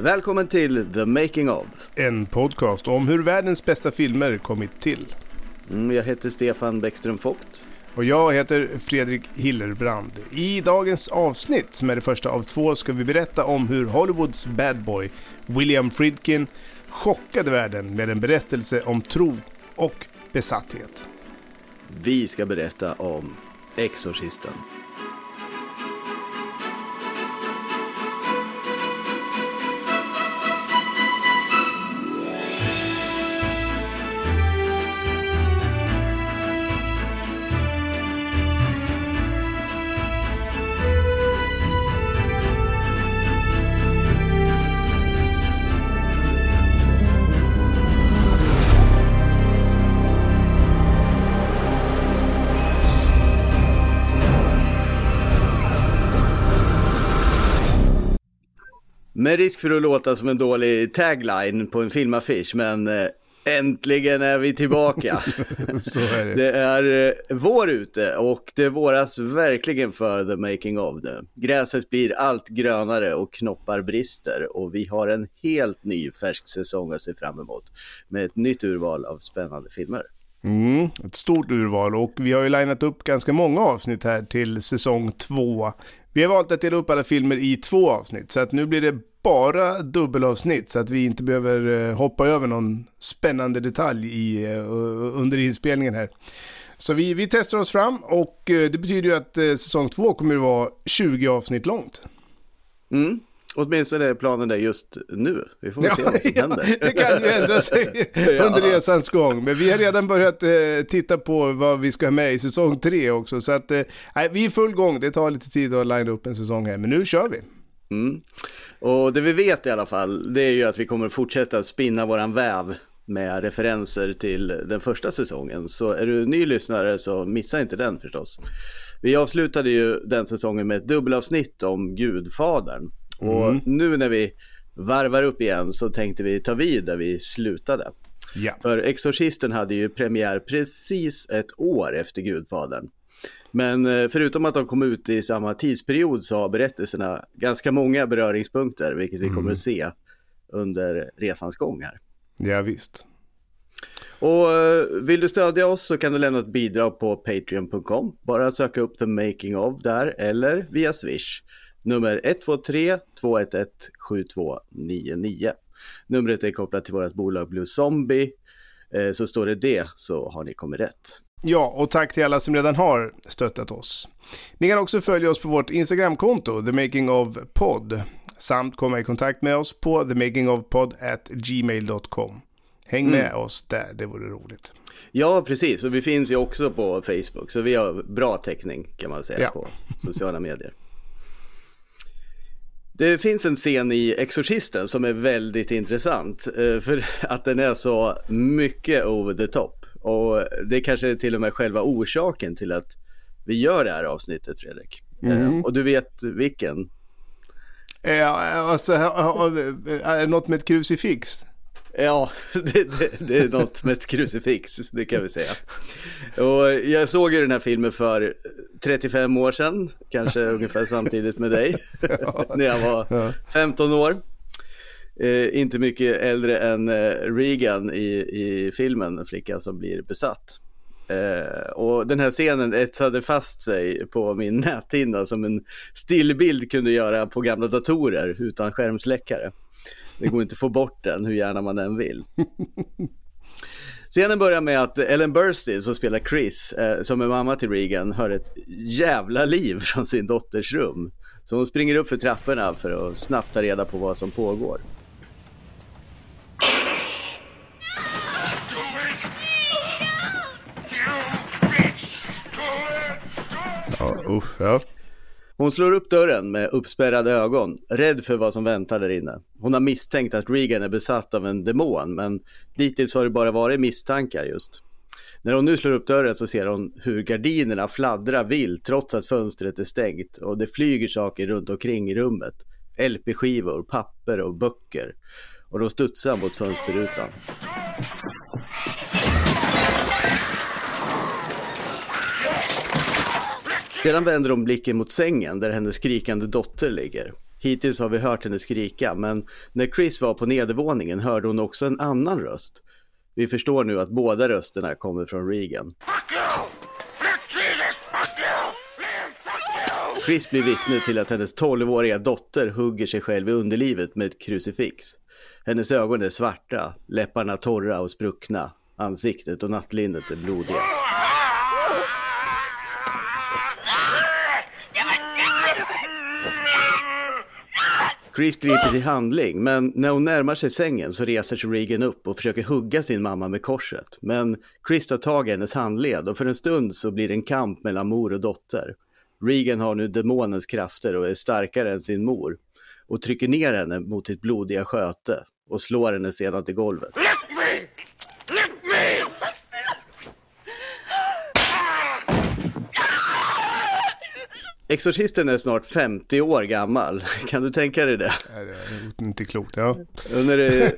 Välkommen till The Making of. En podcast om hur världens bästa filmer kommit till. Mm, jag heter Stefan Bäckström Vogt. Och jag heter Fredrik Hillerbrand. I dagens avsnitt, som är det första av två, ska vi berätta om hur Hollywoods bad boy, William Friedkin, chockade världen med en berättelse om tro och besatthet. Vi ska berätta om Exorcisten. Med risk för att låta som en dålig tagline på en filmaffisch, men eh, äntligen är vi tillbaka. Är det. Det är eh, vår ute och det våras verkligen för the making of nu. Gräset blir allt grönare och knoppar brister och vi har en helt ny färsk säsong att se fram emot med ett nytt urval av spännande filmer. Mm, ett stort urval och vi har ju linat upp ganska många avsnitt här till säsong två. Vi har valt att dela upp alla filmer i två avsnitt så att nu blir det bara dubbelavsnitt så att vi inte behöver eh, hoppa över någon spännande detalj i, eh, under inspelningen här. Så vi, vi testar oss fram och eh, det betyder ju att säsong två kommer att vara 20 avsnitt långt. Mm. Åtminstone är planen det just nu. Vi får väl se vad som ja, händer. Det kan ju ändra sig under resans gång. Men vi har redan börjat eh, titta på vad vi ska ha med i säsong tre också. Så att, eh, vi är full gång. Det tar lite tid att linea upp en säsong här. Men nu kör vi. Mm. Och det vi vet i alla fall, det är ju att vi kommer fortsätta spinna våran väv med referenser till den första säsongen. Så är du ny lyssnare så missa inte den förstås. Vi avslutade ju den säsongen med ett dubbelavsnitt om Gudfadern. Och Mm. nu när vi varvar upp igen så tänkte vi ta vid där vi slutade. Ja. För Exorcisten hade ju premiär precis ett år efter Gudfadern. Men eh, förutom att de kom ut i samma tidsperiod så har berättelserna ganska många beröringspunkter, vilket vi kommer att se under resans gång här. ja, visst. Och eh, vill du stödja oss så kan du lämna ett bidrag på patreon.com. Bara söka upp the making of där eller via swish. Nummer 123 211 7299. Numret är kopplat till vårt bolag Blue Zombie. Eh, Så står det det så har ni kommit rätt. Ja, och tack till alla som redan har stöttat oss. Ni kan också följa oss på vårt Instagramkonto, The Making of Pod, samt komma i kontakt med oss på themakingofpod@gmail.com. Häng med oss där, det vore roligt. Ja, precis. Och vi finns ju också på Facebook. Så vi har bra täckning kan man säga Ja. på sociala medier. Det finns en scen i Exorcisten som är väldigt intressant. eh, För att den är så mycket over the top. Och det kanske är till och med själva orsaken till att vi gör det här avsnittet, Fredrik. Eh, Och du vet vilken? Ja, alltså, är det något med ett krucifix? Ja, det, det, det är något med ett krucifix, det kan vi säga. Och jag såg ju den här filmen för 35 år sedan, kanske ungefär samtidigt med dig, när jag var 15 år. Eh, inte mycket äldre än eh, Regan i, i filmen, en flicka som blir besatt. Eh, och den här scenen etsade fast sig på min näthinna som en stillbild kunde göra på gamla datorer utan skärmsläckare. Det går inte att få bort den hur gärna man än vill. Scenen börjar med att Ellen Burstyn som spelar Chris, eh, som är mamma till Regan, hör ett jävla liv från sin dotters rum. Så hon springer upp för trapporna för att snabbt ta reda på vad som pågår. Uff, usch, ja. Hon slår upp dörren med uppspärrade ögon, rädd för vad som väntar där inne. Hon har misstänkt att Regan är besatt av en demon, men dittills har det bara varit misstankar just. När hon nu slår upp dörren så ser hon hur gardinerna fladdrar vilt trots att fönstret är stängt och det flyger saker runt omkring i rummet. LP-skivor, papper och böcker. Och de studsar mot fönsterrutan. Sedan vänder hon blicken mot sängen där hennes skrikande dotter ligger. Hittills har vi hört henne skrika, men när Chris var på nedervåningen hörde hon också en annan röst. Vi förstår nu att båda rösterna kommer från Regan. Chris blir vittne till att hennes 12-åriga dotter hugger sig själv i underlivet med ett krucifix. Hennes ögon är svarta, läpparna torra och spruckna, ansiktet och nattlinnet är blodiga. Chris griper till handling, men när hon närmar sig sängen så reser sig Regan upp och försöker hugga sin mamma med korset. Men Chris tar tag i hennes handled och för en stund så blir det en kamp mellan mor och dotter. Regan har nu demonens krafter och är starkare än sin mor och trycker ner henne mot sitt blodiga sköte och slår henne sedan till golvet. Exorcisten är snart 50 år gammal. Kan du tänka dig det? Nej, det är inte klokt, ja. När det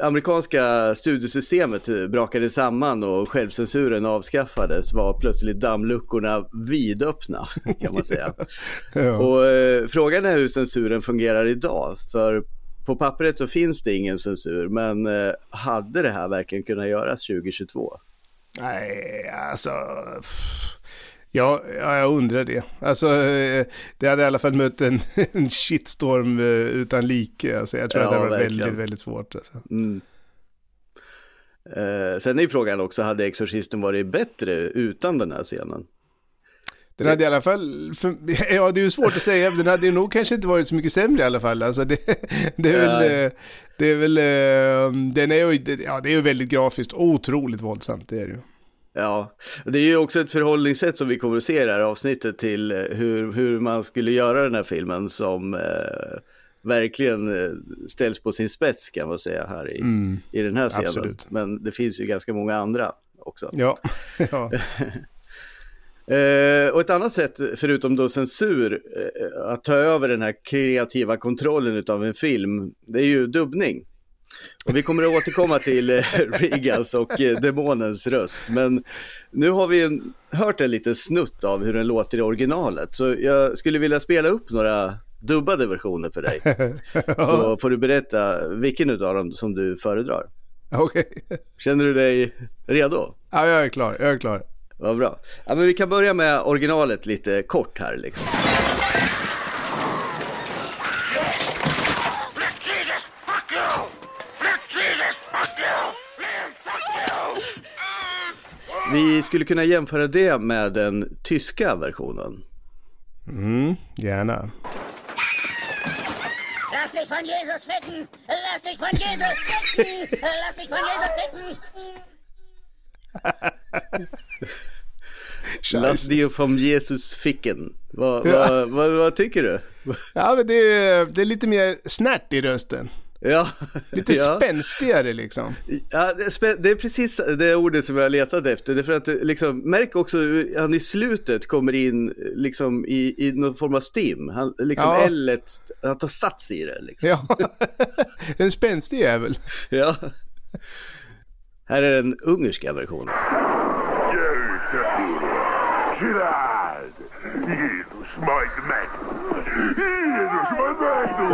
amerikanska studiesystemet brakade samman och självcensuren avskaffades var plötsligt dammluckorna vidöppna, kan man säga. ja. Och eh, frågan är hur censuren fungerar idag. För på pappret så finns det ingen censur, men eh, hade det här verkligen kunnat göras 2022? Nej, alltså... Ja, jag undrar det. Alltså, eh, det hade i alla fall mött en, en shitstorm eh, utan like. Alltså, jag tror ja, att det hade varit väldigt, väldigt svårt. Alltså. Mm. Eh, sen är frågan också, hade Exorcisten varit bättre utan den här scenen? Den hade i alla fall, för, ja det är ju svårt att säga, den hade ju nog kanske inte varit så mycket sämre i alla fall. Alltså det, det är väl. Eh, det är väl, den är ju, ja det är ju väldigt grafiskt, otroligt våldsamt, det är det ju. Ja, det är ju också ett förhållningssätt som vi kommer att se i det här avsnittet till eh, hur, hur man skulle göra den här filmen som eh, verkligen eh, ställs på sin spets kan man säga här i, mm, i den här scenen. Absolut. Men det finns ju ganska många andra också. Ja. ja. eh, och ett annat sätt, förutom då censur, eh, att ta över den här kreativa kontrollen av en film, det är ju dubbning. Och vi kommer att återkomma till eh, Regals och eh, demonens röst. Men nu har vi en, hört en liten snutt av hur den låter i originalet. Så jag skulle vilja spela upp några dubbade versioner för dig. Så får du berätta vilken av dem som du föredrar. Okej. Okay. Känner du dig redo? Ja, jag är klar. Jag är klar. Vad bra. Ja, men vi kan börja med originalet lite kort här liksom. Vi skulle kunna jämföra det med den tyska versionen. Mm, gärna. Lass dich von Jesus ficken! Lass dich von Jesus ficken! Lass dich von Jesus ficken! Lass dig från Jesus ficken. Vad, ja. vad, vad, vad, tycker du? Ja, men det är, det är lite mer snärt i rösten. Ja. Lite ja. spänstigare liksom. Ja, det är precis det ordet som jag letade efter. Det är för att liksom, märk också hur han i slutet kommer in liksom i, i någon form av stim. Han, liksom ja. L, han tar sats i det liksom. Ja, en spänstig jävel. Ja. Här är den ungerska versionen.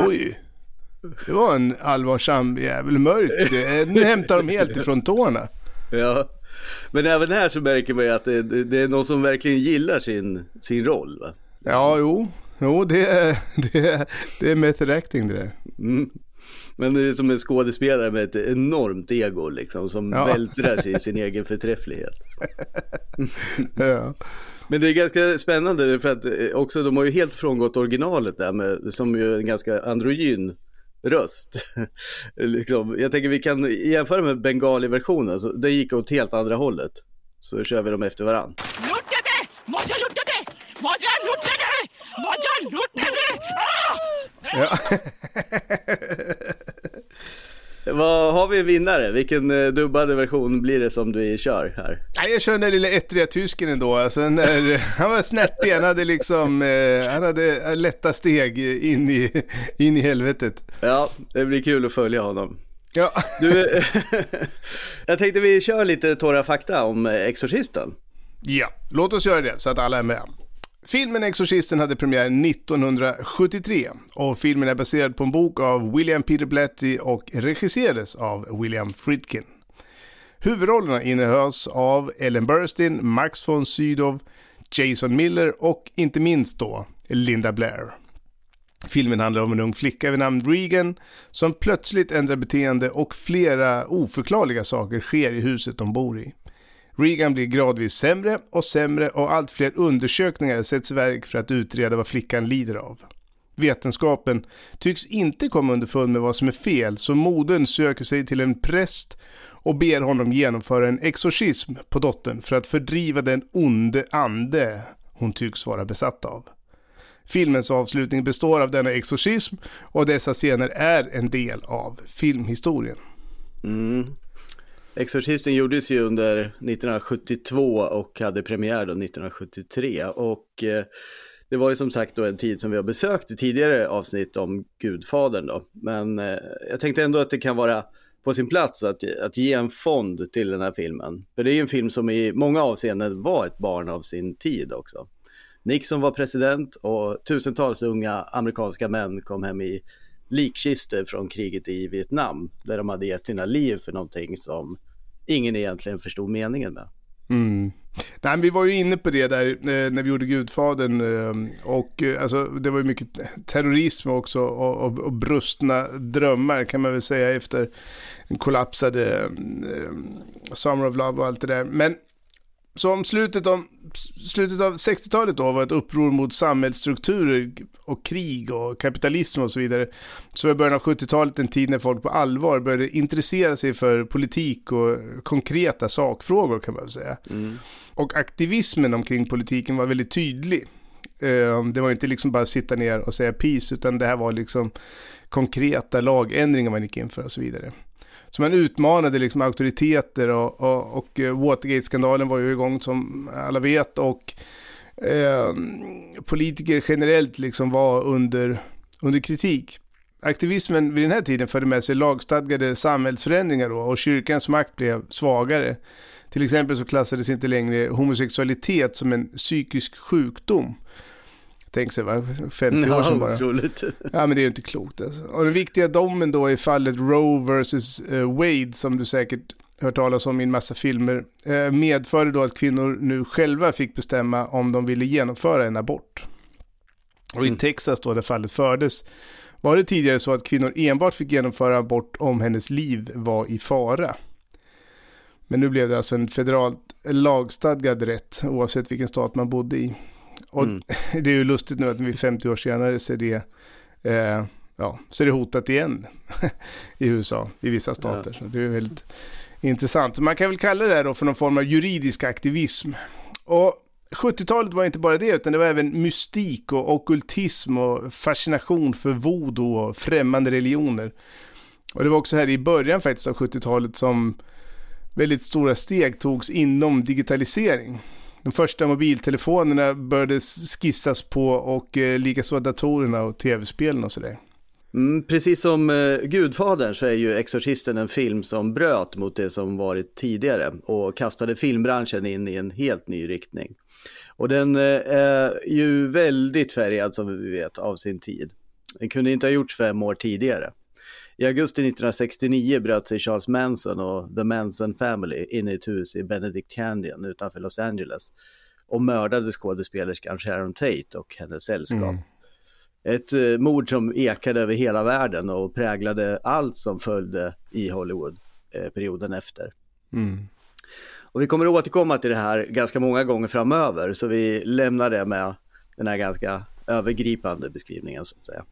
Oj. Det var en allvarsam jävel. Mörk. Nu hämtar de helt ifrån tårna. Ja. Men även här så märker man ju att det, det är någon som verkligen gillar sin, sin roll. Va? Ja, jo. Jo, det är, det är, det är method acting det där. Mm. Men det är som en skådespelare med ett enormt ego liksom som ja. vältrar sig i sin egen förträfflighet. ja. Men det är ganska spännande för att eh, också de har ju helt frångått originalet där med, som ju är en ganska androgyn röst. liksom, jag tänker vi kan jämföra med bengali-versionen, alltså, den gick åt helt andra hållet. Så kör vi dem efter varann. Ja. Vad har vi en vinnare? Vilken eh, dubbade version blir det som du kör här? Nej, jag kör den där lilla ettriga tysken ändå. Alltså, där, han var snärtig, han hade liksom, eh, han hade lätta steg in i, in i helvetet. Ja, det blir kul att följa honom. Ja. Du, jag tänkte vi kör lite torra fakta om Exorcisten. Ja, låt oss göra det så att alla är med. Filmen Exorcisten hade premiär 1973 och filmen är baserad på en bok av William Peter Blatty och regisserades av William Friedkin. Huvudrollerna innehölls av Ellen Burstyn, Max von Sydow, Jason Miller och inte minst då Linda Blair. Filmen handlar om en ung flicka vid namn Regan som plötsligt ändrar beteende och flera oförklarliga saker sker i huset de bor i. Regan blir gradvis sämre och sämre och allt fler undersökningar sätts i verk för att utreda vad flickan lider av. Vetenskapen tycks inte komma underfund med vad som är fel så modern söker sig till en präst och ber honom genomföra en exorcism på dottern för att fördriva den onde ande hon tycks vara besatt av. Filmens avslutning består av denna exorcism och dessa scener är en del av filmhistorien. Mm. Exorcisten gjordes ju under 1972 och hade premiär då 1973 och eh, det var ju som sagt då en tid som vi har besökt i tidigare avsnitt om Gudfadern då. Men eh, jag tänkte ändå att det kan vara på sin plats att, att ge en fond till den här filmen. För det är ju en film som i många avseenden var ett barn av sin tid också. Nixon var president och tusentals unga amerikanska män kom hem i likkistor från kriget i Vietnam där de hade gett sina liv för någonting som ingen egentligen förstod meningen med. Mm. Nej, vi var ju inne på det där eh, när vi gjorde Gudfadern eh, och eh, alltså, det var ju mycket terrorism också och, och, och brustna drömmar kan man väl säga efter en kollapsade Summer of Love och allt det där. Men som slutet om slutet av 60-talet då var ett uppror mot samhällsstrukturer och krig och kapitalism och så vidare. Så var början av 70-talet en tid när folk på allvar började intressera sig för politik och konkreta sakfrågor kan man säga. Mm. Och aktivismen omkring politiken var väldigt tydlig. Ehm, det var inte liksom bara sitta ner och säga peace, utan det här var liksom konkreta lagändringar man gick in för och så vidare. Så man utmanade liksom auktoriteter och, och, och eh, Watergate-skandalen var ju igång som alla vet och eh, politiker generellt liksom var under, under kritik. Aktivismen vid den här tiden förde med sig lagstadgade samhällsförändringar då, och kyrkans makt blev svagare. Till exempel så klassades inte längre homosexualitet som en psykisk sjukdom. Tänk sig, va? 50 år sedan bara. Otroligt. Ja, men det är ju inte klokt. Alltså. Och den viktiga domen då i fallet Roe vs. Eh, Wade, som du säkert hört talas om i en massa filmer, eh, medförde då att kvinnor nu själva fick bestämma om de ville genomföra en abort. Och i mm. Texas då, där fallet fördes, var det tidigare så att kvinnor enbart fick genomföra abort om hennes liv var i fara. Men nu blev det alltså en federalt lagstadgad rätt oavsett vilken stat man bodde i. Och mm. det är ju lustigt nu att vi 50 år senare ser det, eh, ja, så är det hotat igen i USA, i vissa stater. Ja. Så det är väldigt intressant. Man kan väl kalla det här då för någon form av juridisk aktivism. Och 70-talet var inte bara det, utan det var även mystik och okultism och fascination för voodoo och främmande religioner. Och det var också här i början faktiskt av 70-talet som väldigt stora steg togs inom digitalisering de första mobiltelefonerna började skissas på och eh, likaså datorerna och tv-spelen och sådär. Mm, precis som eh, Gudfadern så är ju Exorcisten en film som bröt mot det som varit tidigare och kastade filmbranschen in i en helt ny riktning. Och den eh, är ju väldigt färgad som vi vet av sin tid. Den kunde inte ha gjorts fem år tidigare. I augusti 1969 bröt sig Charles Manson och The Manson Family in i ett hus i Benedict Canyon utanför Los Angeles och mördade skådespelerskan Sharon Tate och hennes sällskap. Mm. Ett eh, mord som ekade över hela världen och präglade allt som följde i Hollywood eh, perioden efter. Mm. Och vi kommer att återkomma till det här ganska många gånger framöver, så vi lämnar det med den här ganska övergripande beskrivningen så att säga.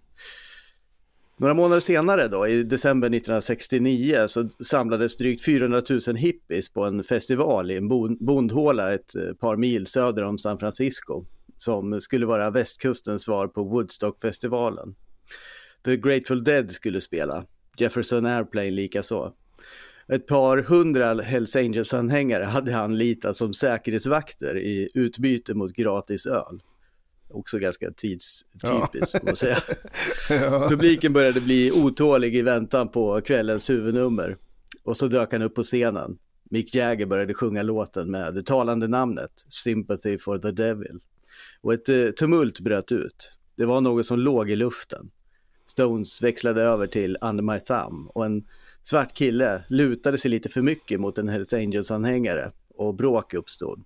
Några månader senare då, i december 1969, så samlades drygt 400 000 hippies på en festival i en bondhåla ett eh, par mil söder om San Francisco, som skulle vara västkustens svar på Woodstockfestivalen. The Grateful Dead skulle spela, Jefferson Airplane likaså. Ett par hundra Hells Angels-anhängare hade han litat som säkerhetsvakter i utbyte mot gratis öl också ganska tidstypiskt, ja. man säga. ja. Publiken började bli otålig i väntan på kvällens huvudnummer. Och så dök han upp på scenen. Mick Jagger började sjunga låten med det talande namnet Sympathy for the Devil. Och ett eh, tumult bröt ut. Det var något som låg i luften. Stones växlade över till Under My Thumb och en svart kille lutade sig lite för mycket mot en Hells Angels-anhängare och bråk uppstod.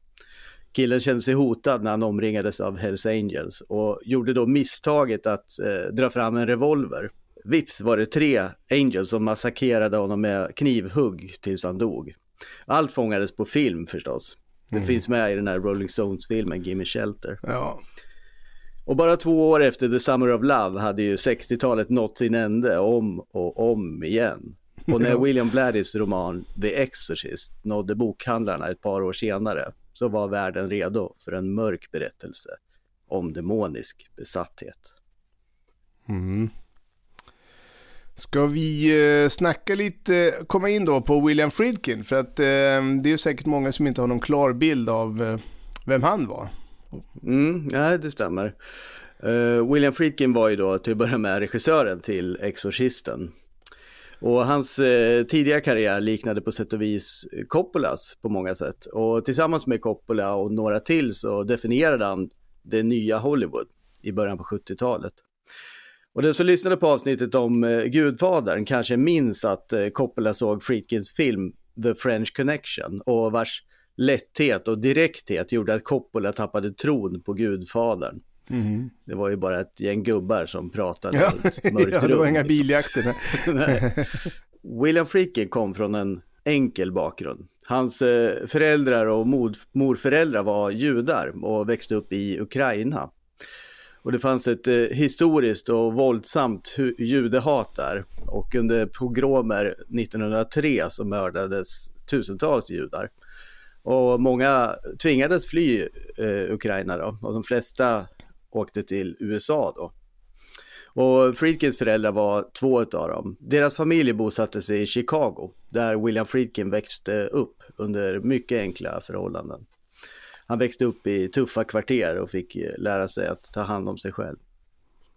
Killen kände sig hotad när han omringades av Hells Angels och gjorde då misstaget att eh, dra fram en revolver. Vips var det tre Angels som massakrerade honom med knivhugg tills han dog. Allt fångades på film förstås. Det mm. finns med i den här Rolling Stones-filmen, Gimme Shelter. Ja. Och bara två år efter The Summer of Love hade ju 60-talet nått sin ände om och om igen. Och när William Bladdys roman The Exorcist nådde bokhandlarna ett par år senare så var världen redo för en mörk berättelse om demonisk besatthet. Mm. Ska vi eh, snacka lite, komma in då på William Friedkin? För att eh, det är ju säkert många som inte har någon klar bild av eh, vem han var. Mm, nej, det stämmer. Uh, William Friedkin var ju då till att börja med regissören till Exorcisten. Och hans eh, tidiga karriär liknade på sätt och vis Coppolas på många sätt. Och tillsammans med Coppola och några till så definierade han det nya Hollywood i början på 70-talet. Och den som lyssnade på avsnittet om eh, Gudfadern kanske minns att eh, Coppola såg Friedkins film The French Connection och vars lätthet och direkthet gjorde att Coppola tappade tron på Gudfadern. Mm. Det var ju bara ett gäng gubbar som pratade ja. ett mörkt ja, det var inga biljakter. William Friedkin kom från en enkel bakgrund. Hans eh, föräldrar och morföräldrar var judar och växte upp i Ukraina. Och det fanns ett eh, historiskt och våldsamt judehat där. Och under pogromer 1903 så mördades tusentals judar. Och många tvingades fly eh, Ukraina då. Och de flesta åkte till USA då. Och Friedkins föräldrar var två av dem. Deras familj bosatte sig i Chicago, där William Friedkin växte upp under mycket enkla förhållanden. Han växte upp i tuffa kvarter och fick eh, lära sig att ta hand om sig själv.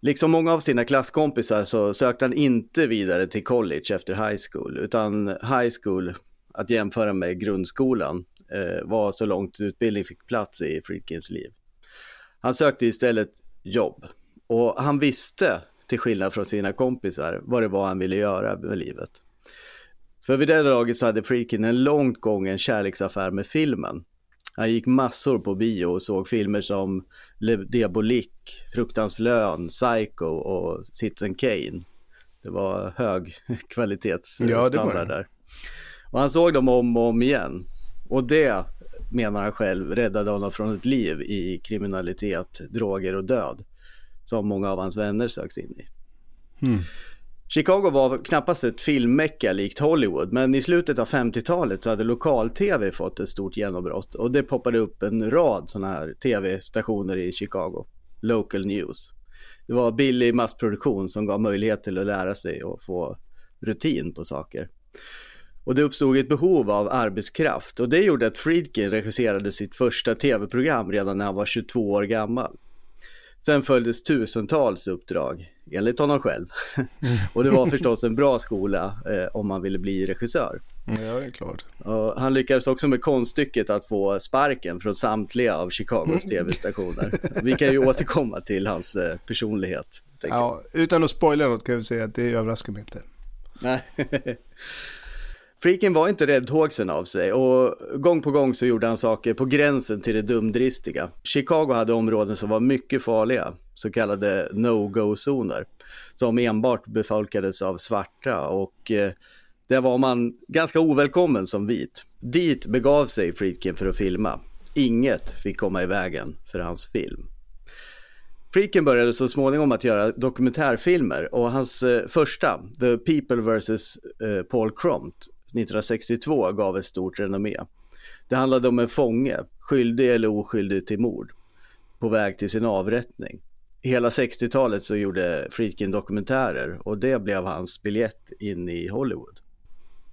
Liksom många av sina klasskompisar så sökte han inte vidare till college efter high school, utan high school, att jämföra med grundskolan, eh, var så långt utbildning fick plats i Friedkins liv. Han sökte istället jobb och han visste, till skillnad från sina kompisar, vad det var han ville göra med livet. För vid det laget så hade Friedkin en långt gången kärleksaffär med filmen. Han gick massor på bio och såg filmer som Le Diabolique, Fruktanslön, Psycho och Citizen Kane. Det var hög kvalitetsstandard ja, där. Och han såg dem om och om igen. Och det menar han själv, räddade honom från ett liv i kriminalitet, droger och död. Som många av hans vänner söks in i. Mm. Chicago var knappast ett filmmecka likt Hollywood, men i slutet av 50-talet så hade lokal-tv fått ett stort genombrott och det poppade upp en rad sådana här tv-stationer i Chicago. Local News. Det var billig massproduktion som gav möjlighet till att lära sig och få rutin på saker. Och det uppstod ett behov av arbetskraft och det gjorde att Friedkin regisserade sitt första tv-program redan när han var 22 år gammal. Sen följdes tusentals uppdrag, enligt honom själv. och det var förstås en bra skola eh, om man ville bli regissör. Ja, det är klart. Och han lyckades också med konststycket att få sparken från samtliga av Chicagos tv-stationer. Vi kan ju återkomma till hans eh, personlighet. Ja, utan att spoila något kan vi säga att det överraskar mig inte. Nej. Freakin var inte räddhågsen av sig och gång på gång så gjorde han saker på gränsen till det dumdristiga. Chicago hade områden som var mycket farliga, så kallade no-go-zoner, som enbart befolkades av svarta och eh, där var man ganska ovälkommen som vit. Dit begav sig Friedkin för att filma. Inget fick komma i vägen för hans film. Friedkin började så småningom att göra dokumentärfilmer och hans eh, första, The People vs. Eh, Paul Crompt, 1962 gav ett stort renommé. Det handlade om en fånge, skyldig eller oskyldig till mord, på väg till sin avrättning. Hela 60-talet så gjorde Friedkin dokumentärer och det blev hans biljett in i Hollywood.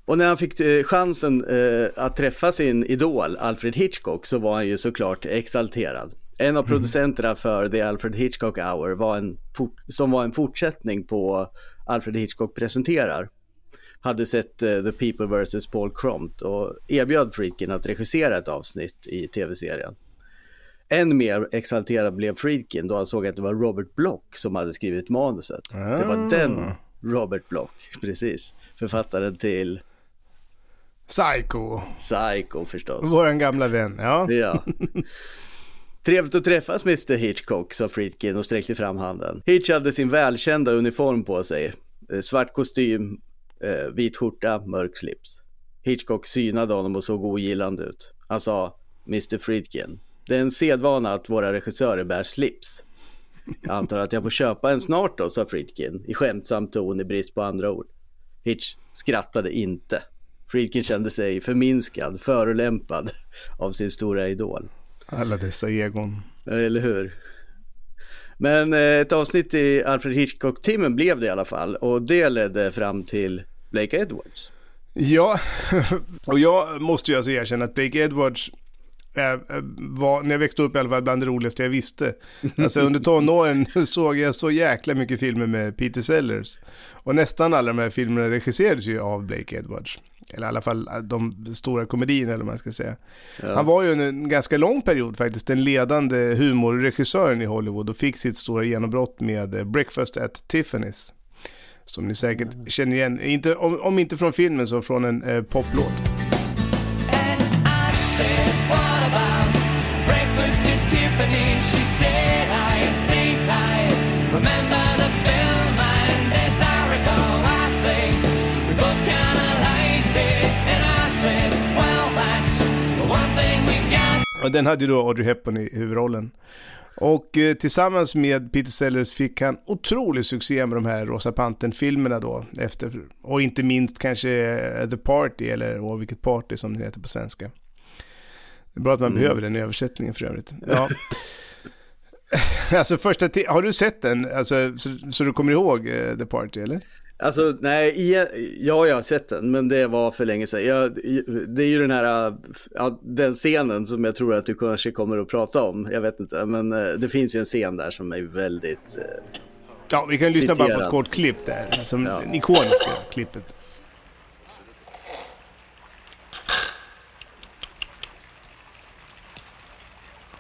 Och när han fick eh, chansen eh, att träffa sin idol Alfred Hitchcock så var han ju såklart exalterad. En av mm. producenterna för The Alfred Hitchcock Hour var en som var en fortsättning på Alfred Hitchcock presenterar hade sett uh, The People vs. Paul Crompt och erbjöd Freakin att regissera ett avsnitt i tv-serien. än mer exalterad blev Friedkin då han såg att det var Robert Block som hade skrivit manuset. Det var Ah. den Robert Block, precis. Författaren till Psycho, Psycho förstås. våran gamla vän. Ja. Ja. Trevligt att träffas Mr Hitchcock, sa Friedkin och sträckte fram handen. Hitch hade sin välkända uniform på sig. Eh, Svart kostym, eh, vit skjorta, mörk slips. Hitchcock synade honom och såg ogillande ut. Han sa, Mr Friedkin, det är en sedvana att våra regissörer bär slips. Jag antar att jag får köpa en snart då, sa Friedkin i skämtsam ton i brist på andra ord. Hitch skrattade inte. Friedkin kände sig förminskad, förolämpad av sin stora idol. Alla dessa egon. Eller hur? Men eh, ett avsnitt i Alfred Hitchcock-timmen blev det i alla fall och det ledde fram till Blake Edwards. Ja, och jag måste ju alltså erkänna att Blake Edwards var, när jag växte upp i alla fall, bland det roligaste jag visste. Alltså under tonåren såg jag så jäkla mycket filmer med Peter Sellers. Och nästan alla de här filmerna regisserades ju av Blake Edwards. Eller i alla fall eh, de stora komedierna eller vad man ska säga. Han var ju under en ganska lång period faktiskt den ledande humorregissören i Hollywood och fick sitt stora genombrott med eh, Breakfast at Tiffany's. Som ni säkert känner igen, inte, om, om inte från filmen så från en eh, poplåt. Och den hade ju då Audrey Hepburn i huvudrollen. Och eh, tillsammans med Peter Sellers fick han otrolig succé med de här Rosa Pantern-filmerna då. Efter, och inte minst kanske eh, The Party, eller åh, vilket party som det heter på svenska. Det är bra att man behöver den översättningen för övrigt. Ja. alltså första har du sett den? Alltså, så, så du kommer ihåg eh, The Party, eller? Alltså nej, ja jag har sett den men det var för länge sedan. Jag, det är ju den här, ja, den scenen som jag tror att du kanske kommer att prata om. Jag vet inte, men äh, det finns ju en scen där som är väldigt äh, Ja, vi kan lyssna bara på ett kort klipp där. Som Ja. det ikoniska klippet.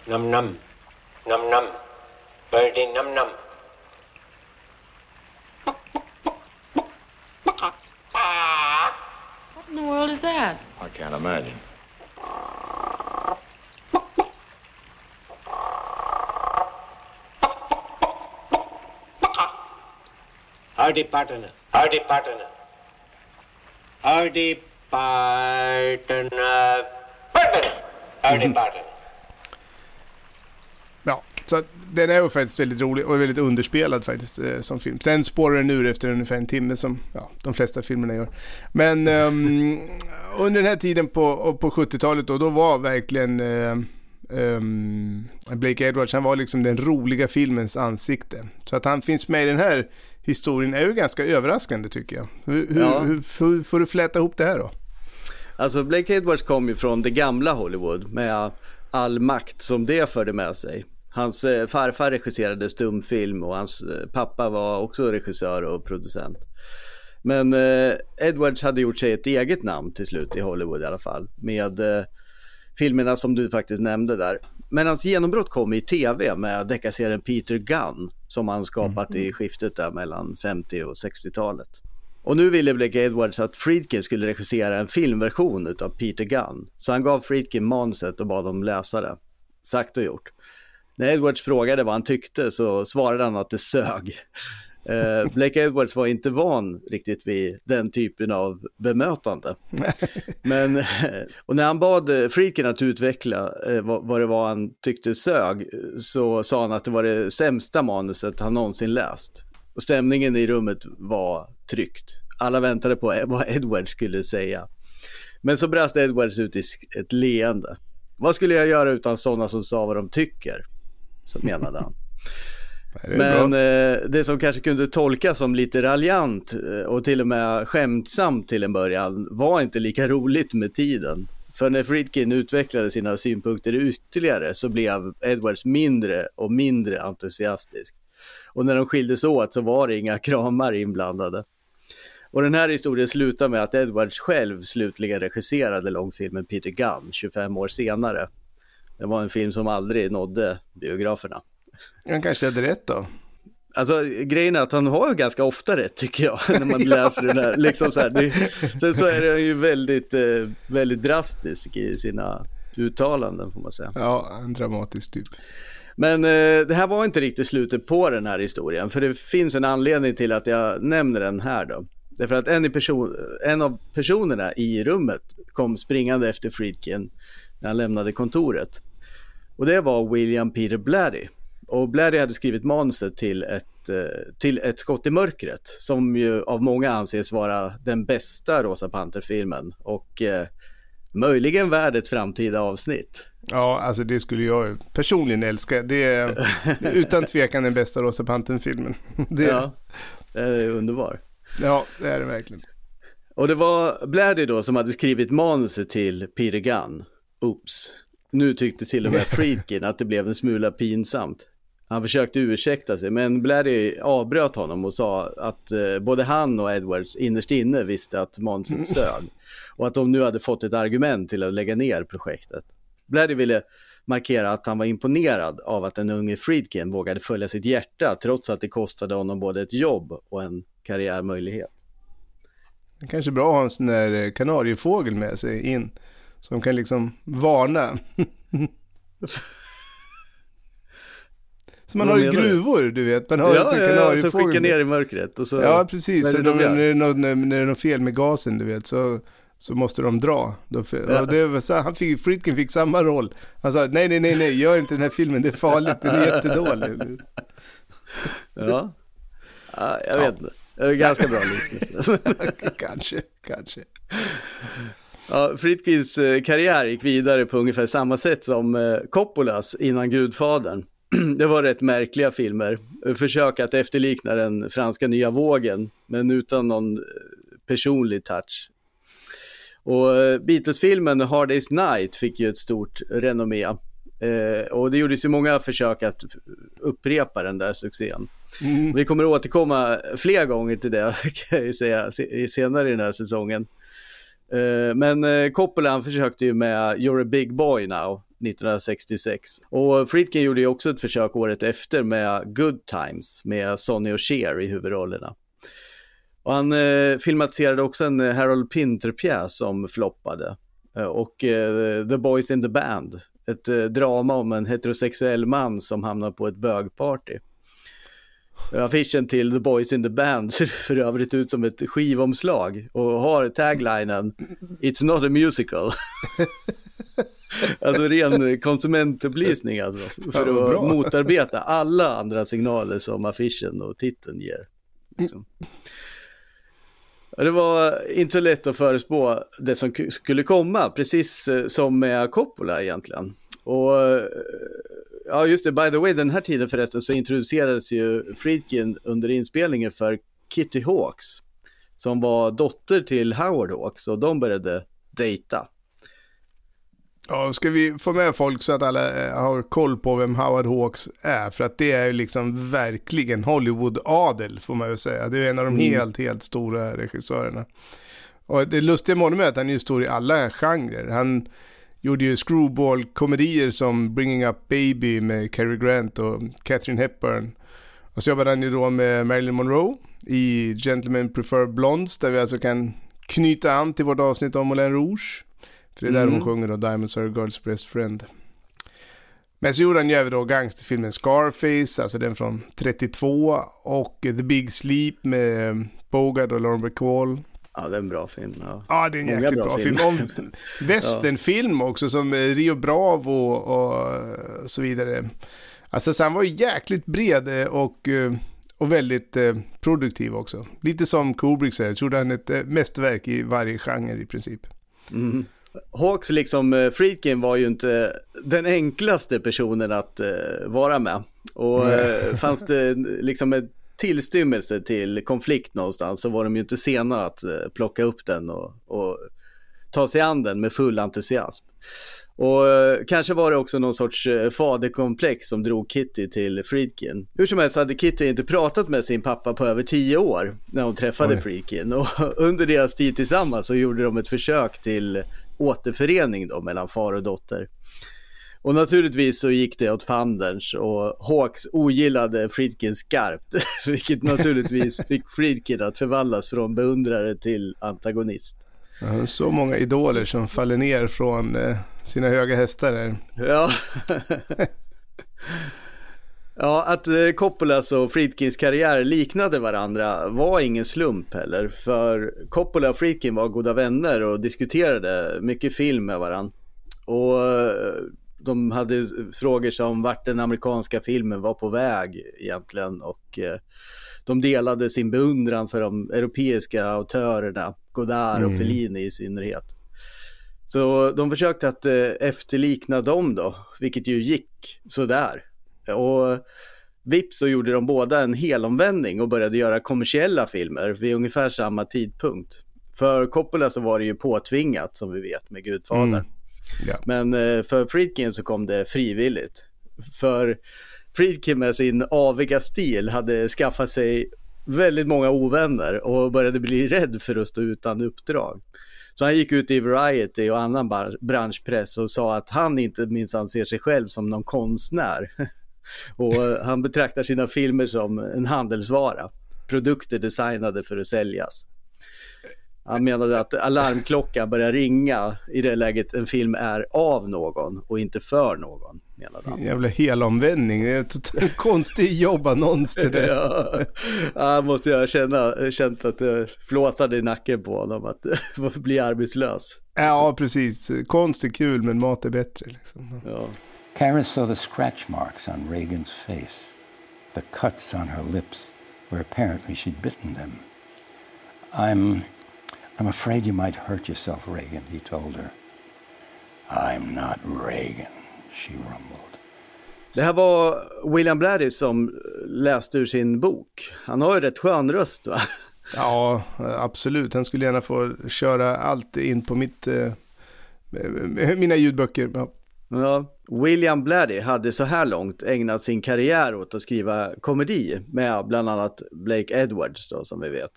Num num. Num num. Birdie num num. In the world is that? I can't imagine. Howdy partner. Howdy partner. Howdy partner. Partner. Howdy mm-hmm. partner. Så den är ju faktiskt väldigt rolig och väldigt underspelad faktiskt eh, som film. Sen spårar den ur efter ungefär en timme som ja, de flesta filmerna gör. Men ehm, under den här tiden på, på 70-talet då, då var verkligen eh, ehm, Blake Edwards, han var liksom den roliga filmens ansikte. Så att han finns med i den här historien är ju ganska överraskande tycker jag. Hur, hur, Ja. hur, hur får du fläta ihop det här då? Alltså Blake Edwards kom ju från det gamla Hollywood med all makt som det förde med sig. Hans eh, farfar regisserade stumfilm och hans eh, pappa var också regissör och producent. Men eh, Edwards hade gjort sig ett eget namn till slut i Hollywood i alla fall. Med eh, filmerna som du faktiskt nämnde där. Men hans genombrott kom i tv med deckarserien Peter Gunn som han skapat i skiftet där mellan 50 och 60-talet. Och nu ville Blake Edwards att Friedkin skulle regissera en filmversion av Peter Gunn. Så han gav Friedkin manuset och bad dem läsa det. Sagt och gjort. När Edwards frågade vad han tyckte så svarade han att det sög. Eh, Blake Edwards var inte van riktigt vid den typen av bemötande. Men, eh, och när han bad eh, Friedkin att utveckla eh, vad, vad det var han tyckte sög eh, så sa han att det var det sämsta manuset han någonsin läst. Och stämningen i rummet var tryckt. Alla väntade på vad Edwards skulle säga. Men så brast Edwards ut i ett leende. Vad skulle jag göra utan sådana som sa vad de tycker? Så menade han. Det Men eh, det som kanske kunde tolkas som lite raljant eh, och till och med skämtsamt till en början var inte lika roligt med tiden. För när Friedkin utvecklade sina synpunkter ytterligare så blev Edwards mindre och mindre entusiastisk. Och när de skildes åt så var det inga kramar inblandade. Och den här historien slutar med att Edwards själv slutligen regisserade långfilmen Peter Gunn 25 år senare. Det var en film som aldrig nådde biograferna. Han kanske hade rätt då. Alltså grejen är att han har ju ganska ofta rätt tycker jag när man läser den här. Liksom så här det, sen så är han ju väldigt, eh, väldigt drastisk i sina uttalanden får man säga. Ja, en dramatisk typ. Men eh, det här var inte riktigt slutet på den här historien. För det finns en anledning till att jag nämner den här då. Därför att en, person, en av personerna i rummet kom springande efter Friedkin när han lämnade kontoret. Och det var William Peter Blatty. Och Blatty hade skrivit manuset till ett, eh, till ett skott i mörkret. Som ju av många anses vara den bästa Rosa Panther-filmen. Och eh, möjligen värd ett framtida avsnitt. Ja, alltså det skulle jag personligen älska. Det är utan tvekan den bästa Rosa Pantern-filmen. Det, ja. Det är underbar. ja, det är det verkligen. Och det var Blatty då som hade skrivit manuset till Peter Gunn. Oops. Nu tyckte till och med Friedkin att det blev en smula pinsamt. Han försökte ursäkta sig, men Blatty avbröt honom och sa att eh, både han och Edwards innerst inne visste att manuset sög. Och att de nu hade fått ett argument till att lägga ner projektet. Blatty ville markera att han var imponerad av att den unge Friedkin vågade följa sitt hjärta trots att det kostade honom både ett jobb och en karriärmöjlighet. Det kanske är bra att ha en sån där eh, kanariefågel med sig in. Som kan liksom varna. Som man Vad har du? gruvor, du vet. Man har en sån ja, ja, så kanariefågel. skicka ner i mörkret och så... Ja, precis. Vad är Så det de, när, det är något, när, när det är något fel med gasen, du vet, så, så måste de dra. Då, Ja. det var så, han fick, Friedkin fick samma roll. Han sa, nej, nej, nej, nej, gör inte den här filmen, det är farligt, den är jättedålig. Ja, ja jag vet inte. Det är ganska bra liknelse. kanske, kanske. Ja, Friedkins eh, karriär gick vidare på ungefär samma sätt som eh, Coppolas innan Gudfadern. Det var rätt märkliga filmer. Försök att efterlikna den franska nya vågen, men utan någon eh, personlig touch. Och Beatles-filmen Hard Day's Night fick ju ett stort renommé. Eh, och det gjordes ju många försök att upprepa den där succén. Mm. Vi kommer att återkomma fler gånger till det kan jag säga se- senare i den här säsongen. Eh, men eh, Coppola han försökte ju med You're a big boy now 1966. Och Friedkin gjorde ju också ett försök året efter med Good Times med Sonny och Cher i huvudrollerna. Och han eh, filmatiserade också en eh, Harold Pinter-pjäs som floppade. Och eh, The Boys in the Band, ett eh, drama om en heterosexuell man som hamnar på ett bögparty. Affischen till The Boys in the Band ser för övrigt ut som ett skivomslag och har taglinen It's not a musical. alltså ren konsumentupplysning alltså. För Ja, att bra. motarbeta alla andra signaler som affischen och titeln ger. Liksom. Det var inte så lätt att förespå det som skulle komma, precis eh, som med Coppola egentligen. Och eh, ja, just det, by the way, den här tiden förresten så introducerades ju Friedkin under inspelningen för Kitty Hawks, som var dotter till Howard Hawks och de började dejta. Ja, ska vi få med folk så att alla eh, har koll på vem Howard Hawks är? För att det är ju liksom verkligen Hollywood-adel får man ju säga. Det är en av de helt, helt stora regissörerna. Och det lustiga med honom är att han är ju stor i alla genrer. Han gjorde ju screwball-komedier som Bringing Up Baby med Cary Grant och Catherine Hepburn. Och så jobbade han ju då med Marilyn Monroe i Gentlemen Prefer Blondes där vi alltså kan knyta an till vårt avsnitt om Moulin Rouge. För det är där Mm. hon sjunger då Diamonds are a girl's best friend. Men så gjorde han ju även då gangsterfilmen Scarface, alltså den från 32 och The Big Sleep med Bogart och Lauren Bacall. Ja, det är en bra film. Ja. Ja, det är en Många jäkligt bra bra, film. filmer. Om westernfilm också som eh, Rio Bravo och eh, så vidare. Alltså så han var ju jäkligt bred eh, och, och väldigt produktiv också. Lite som Kubrick säger, gjorde han ett mästerverk i varje genre i princip. Mm. Hawks, liksom Friedkin, var ju inte den enklaste personen att vara med. Och fanns det liksom en tillstymmelse till konflikt någonstans så var de ju inte sena att eh, plocka upp den och, och ta sig an den med full entusiasm. Och eh, kanske var det också någon sorts eh, faderkomplex som drog Kitty till Friedkin. Hur som helst hade Kitty inte pratat med sin pappa på över tio år när hon träffade Oj. Friedkin. Och under deras tid tillsammans så gjorde de ett försök till återförening då mellan far och dotter. Och naturligtvis så gick det åt fanders och Hawks ogillade Friedkin skarpt, vilket naturligtvis fick Friedkin att förvandlas från beundrare till antagonist. Ja, Så många idoler som faller ner från eh, sina höga hästar. Där. Ja. ja, att eh, Coppolas och Friedkins karriär liknade varandra var ingen slump heller. För Coppola och Friedkin var goda vänner och diskuterade mycket film med varandra. Och eh, de hade frågor som vart den amerikanska filmen var på väg egentligen. Och eh, de delade sin beundran för de europeiska autörerna, Godard och Fellini i synnerhet. Så de försökte att eh, efterlikna dem då, vilket ju gick sådär. Och vips så gjorde de båda en helomvändning och började göra kommersiella filmer vid ungefär samma tidpunkt. För Coppola så var det ju påtvingat som vi vet med Gudfadern. Mm. Ja. Men eh, för Friedkin så kom det frivilligt. För Friedkin med sin aviga stil hade skaffat sig väldigt många ovänner och började bli rädd för att stå utan uppdrag. Så han gick ut i Variety och annan branschpress och sa att han inte minsann ser sig själv som någon konstnär. och eh, han betraktar sina filmer som en handelsvara. Produkter designade för att säljas. Han menade att alarmklockan börjar ringa i det läget en film är av någon och inte för någon, menade han. Jävla helomvändning. Det är ett totalt konstig jobbannons det där. Ja, ja måste jag känna, känt att det flåsade i nacken på honom att bli arbetslös. Ja, precis. Konst är kul men mat är bättre. Liksom. Ja. Kara saw the scratch marks on Reagan's face, the cuts on her lips where apparently she'd bitten them. I'm. I'm afraid you might hurt yourself, Reagan, he told her. I'm not Reagan, she rumbled. Det här var William Blatty som läste ur sin bok. Han har ju rätt skön röst va? Ja, absolut. Han skulle gärna få köra allt in på mitt, eh, mina ljudböcker. Ja. Ja, William Blatty hade så här långt ägnat sin karriär åt att skriva komedi med bland annat Blake Edwards då, som vi vet.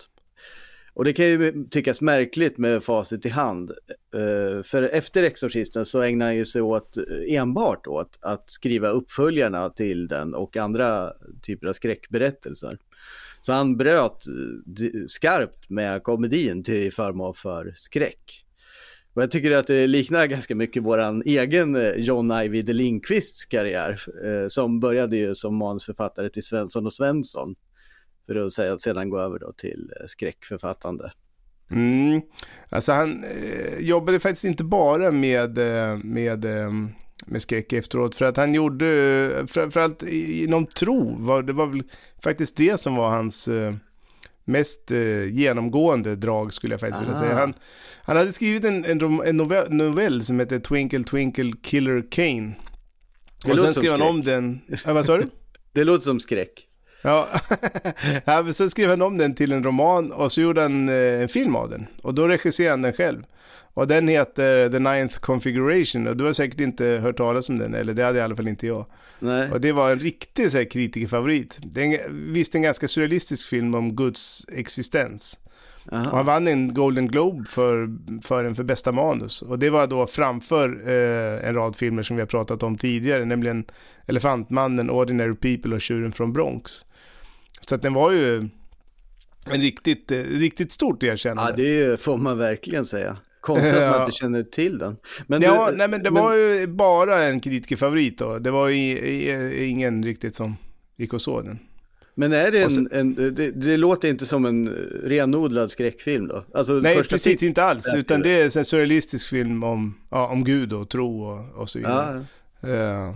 Och det kan ju tyckas märkligt med facit i hand. Eh, för efter Exorcisten så ägnar han ju sig åt eh, enbart åt att skriva uppföljarna till den och andra typer av skräckberättelser. Så han bröt eh, skarpt med komedin till förmån för skräck. Och jag tycker att det liknar ganska mycket våran egen John Ajvide Lindqvists karriär, som började ju som manusförfattare till Svensson och Svensson, för att säga- sedan gå över då till eh, skräckförfattande. Mm. Alltså han eh, jobbade faktiskt inte bara med, eh, med, eh, med skräck efteråt. För att han gjorde, framförallt inom tro, var, det var väl faktiskt det som var hans mest eh, genomgående drag skulle jag faktiskt vilja Ah. säga. Han, han hade skrivit en, en, en novell, novell som heter Twinkle Twinkle Killer Kane. Det Och sen skrev han om den, ja, vad sa du? Det låter som skräck. Ja, så skrev han om den till en roman och så gjorde han eh, en film av den. Och då regisserade han den själv. Och den heter The Ninth Configuration och du har säkert inte hört talas om den, eller det hade i alla fall inte jag. Nej. Och det var en riktig så här, kritikerfavorit. Det är en, visst en ganska surrealistisk film om Guds existens. Och han vann en Golden Globe för, för den för bästa manus. Och det var då framför eh, en rad filmer som vi har pratat om tidigare, nämligen Elefantmannen, Ordinary People och Tjuren från Bronx. Så att den var ju en riktigt, eh, riktigt stort erkännande. Ja, det får man verkligen säga. Konstigt att man inte känner till den. Men ja, du- nej men det var ju bara en kritikerfavorit då. Det var ju ingen riktigt som gick och såg den. Men är det Och sen- en, en det, det låter inte som en renodlad skräckfilm då? Alltså, Nej, precis inte alls. Utan det- är en surrealistisk film om, ja, om Gud och tro och, och så vidare. Ja, Eh,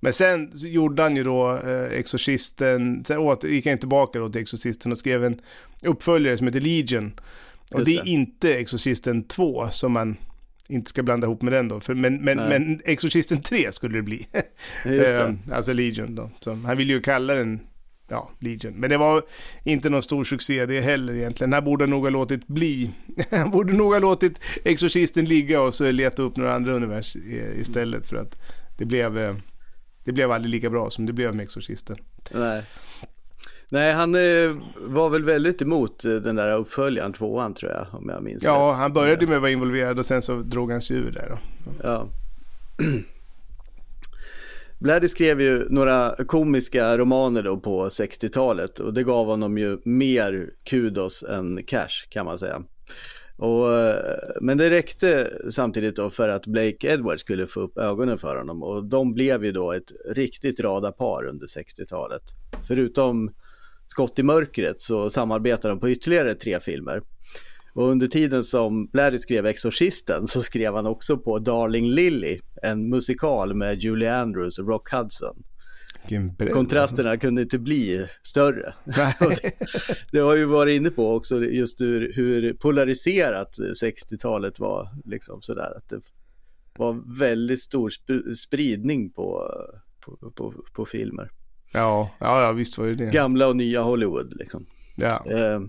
Men sen gjorde han ju då eh, Exorcisten, sen åter, gick han tillbaka då till Exorcisten och skrev en uppföljare som heter Legion. Och Just det är det. inte Exorcisten 2 som man inte ska blanda ihop med den då. För, men, men, Nej. men Exorcisten 3 skulle det bli. det. Eh, alltså Legion då. Så han ville ju kalla den ja, Legion. Men det var inte någon stor succé det heller egentligen. Han borde nog ha låtit bli. Han borde nog ha låtit Exorcisten ligga och så leta upp några andra univers i- istället. För att det blev, eh, det blev aldrig lika bra som det blev med Exorcisten. Nej. Nej, han eh, var väl väldigt emot eh, den där uppföljaren, tvåan tror jag, om jag minns Ja, rätt. han började med att vara involverad och sen så drog han sig ur där då. Ja. Blatty skrev ju några komiska romaner då på 60-talet och det gav honom ju mer kudos än cash kan man säga. Och, eh, men det räckte samtidigt då för att Blake Edwards skulle få upp ögonen för honom och de blev ju då ett riktigt radarpar under 60-talet. Förutom Skott i mörkret så samarbetade de på ytterligare tre filmer. Och under tiden som Blatty skrev Exorcisten så skrev han också på Darling Lily, en musikal med Julie Andrews och Rock Hudson. Kontrasterna kunde inte bli större. Det, det har ju varit inne på också just hur, hur polariserat 60-talet var. Liksom sådär, att det var väldigt stor sp- spridning på, på, på, på filmer. Ja, ja, ja, visst var det det. Gamla och nya Hollywood liksom. Ja. Ba-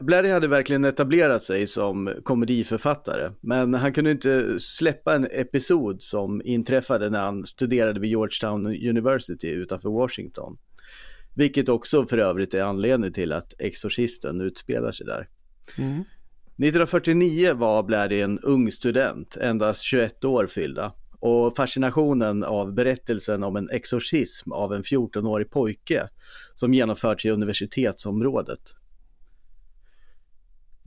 Blatty hade verkligen etablerat sig som komediförfattare, men han kunde inte släppa en episod som inträffade när han studerade vid Georgetown University utanför Washington. Vilket också för övrigt är anledningen till att Exorcisten utspelar sig där. 1949 var Blatty en ung student, endast 21 år fyllda. Och fascinationen av berättelsen om en exorcism av en 14-årig pojke som genomförts i universitetsområdet.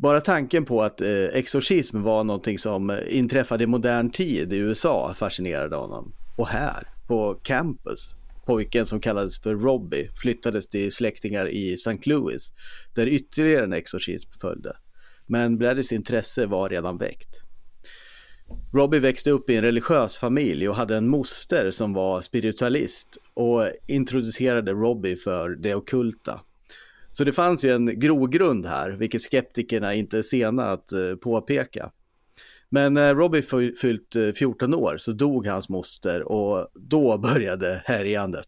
Bara tanken på att eh, exorcism var någonting som eh, inträffade i modern tid i USA fascinerade honom. Och här, på campus, pojken som kallades för Robbie flyttades till släktingar i St. Louis, där ytterligare en exorcism följde. Men Bladdys intresse var redan väckt. Robbie växte upp i en religiös familj och hade en moster som var spiritualist och introducerade Robbie för det ockulta. Så det fanns ju en grogrund här, vilket skeptikerna inte är sena att eh, påpeka. Men när Robbie fyllt eh, 14 år så dog hans moster och då började härjandet.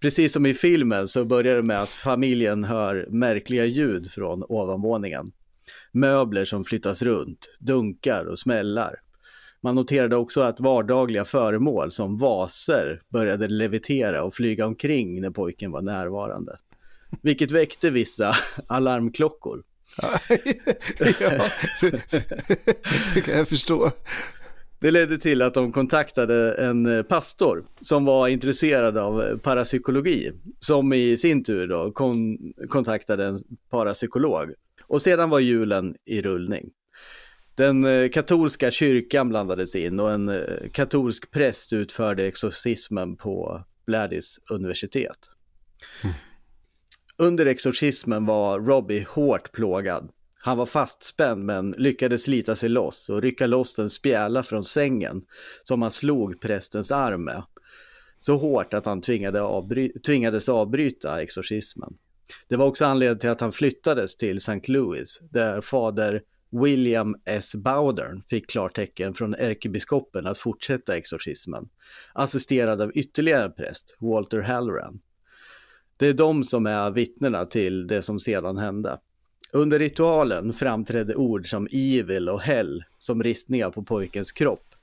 Precis som i filmen så börjar det med att familjen hör märkliga ljud från ovanvåningen. Möbler som flyttas runt, dunkar och smällar. Man noterade också att vardagliga föremål som vaser började levitera och flyga omkring när pojken var närvarande. Vilket väckte vissa alarmklockor. ja, det kan jag förstå. Det ledde till att de kontaktade en pastor som var intresserad av parapsykologi, som i sin tur då kon kontaktade en parapsykolog. Och sedan var julen i rullning. Den eh, katolska kyrkan blandades in och en eh, katolsk präst utförde exorcismen på Bladdys universitet. Under exorcismen var Robbie hårt plågad. Han var fastspänd men lyckades slita sig loss och rycka loss en spjäla från sängen som han slog prästens arm med. Så hårt att han tvingade avbry tvingades avbryta exorcismen. Det var också anledningen till att han flyttades till St. Louis där fader William S. Bowdern fick klartecken från ärkebiskopen att fortsätta exorcismen, assisterad av ytterligare en präst, Walter Halloran. Det är de som är vittnena till det som sedan hände. Under ritualen framträdde ord som evil och hell som ristningar på pojkens kropp.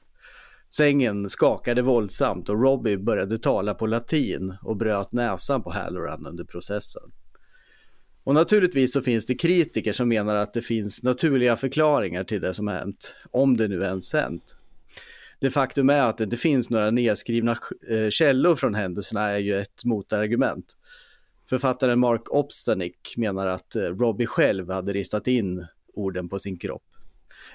Sängen skakade våldsamt och Robbie började tala på latin och bröt näsan på Halloran under processen. Och naturligtvis så finns det kritiker som menar att det finns naturliga förklaringar till det som har hänt, om det nu ens hänt. Det faktum är att det inte finns några nedskrivna eh, källor från händelserna är ju ett motargument. Författaren Mark Obstanick menar att eh, Robbie själv hade ristat in orden på sin kropp.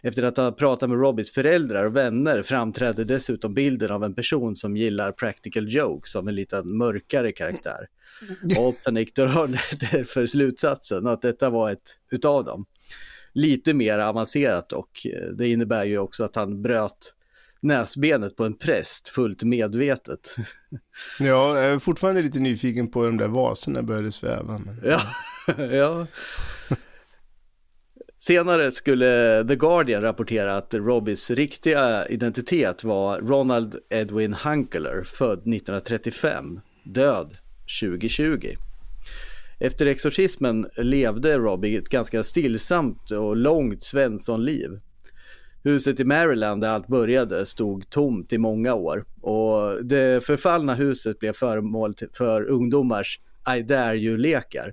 Efter att ha pratat med Robbies föräldrar och vänner framträdde dessutom bilden av en person som gillar practical jokes som en liten mörkare karaktär. Och drar därför slutsatsen att detta var ett utav dem. Lite mer avancerat och eh, det innebär ju också att han bröt näsbenet på en präst fullt medvetet. Ja, jag är fortfarande lite nyfiken på hur de där vaserna började sväva. Men... Ja, ja. Senare skulle The Guardian rapportera att Robbies riktiga identitet var Ronald Edwin Hunkeler, född 1935, död 2020. Efter exorcismen levde Robbie ett ganska stillsamt och långt Svenssonliv. Huset i Maryland där allt började stod tomt i många år och det förfallna huset blev föremål för ungdomars I dare you-lekar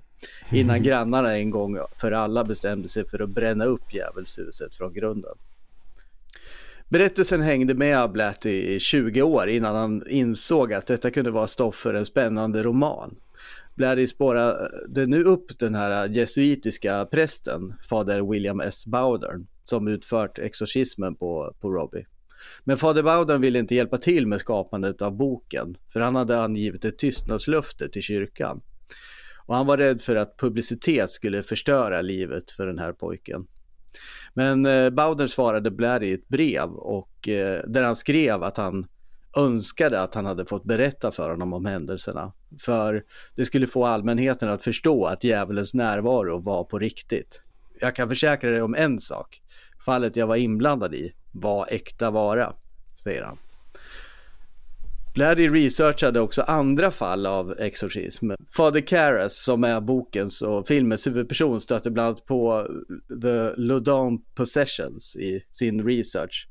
innan grannarna en gång för alla bestämde sig för att bränna upp djävulshuset från grunden. Berättelsen hängde med Blatty i 20 år innan han insåg att detta kunde vara stoff för en spännande roman. Blatty spårade nu upp den här jesuitiska prästen, fader William S. Bowdern, som utfört exorcismen på, på Robbie. Men fader Bowden ville inte hjälpa till med skapandet av boken, för han hade angivit ett tystnadslöfte till kyrkan. Och han var rädd för att publicitet skulle förstöra livet för den här pojken. Men eh, Bowden svarade Blair i ett brev och eh, där han skrev att han önskade att han hade fått berätta för honom om händelserna. För det skulle få allmänheten att förstå att djävulens närvaro var på riktigt. Jag kan försäkra dig om en sak. Fallet jag var inblandad i var äkta vara, säger han. Bladdy researchade också andra fall av exorcism. Fader Karras, som är bokens och filmens huvudperson, stötte bland annat på The Ludon Possessions i sin research.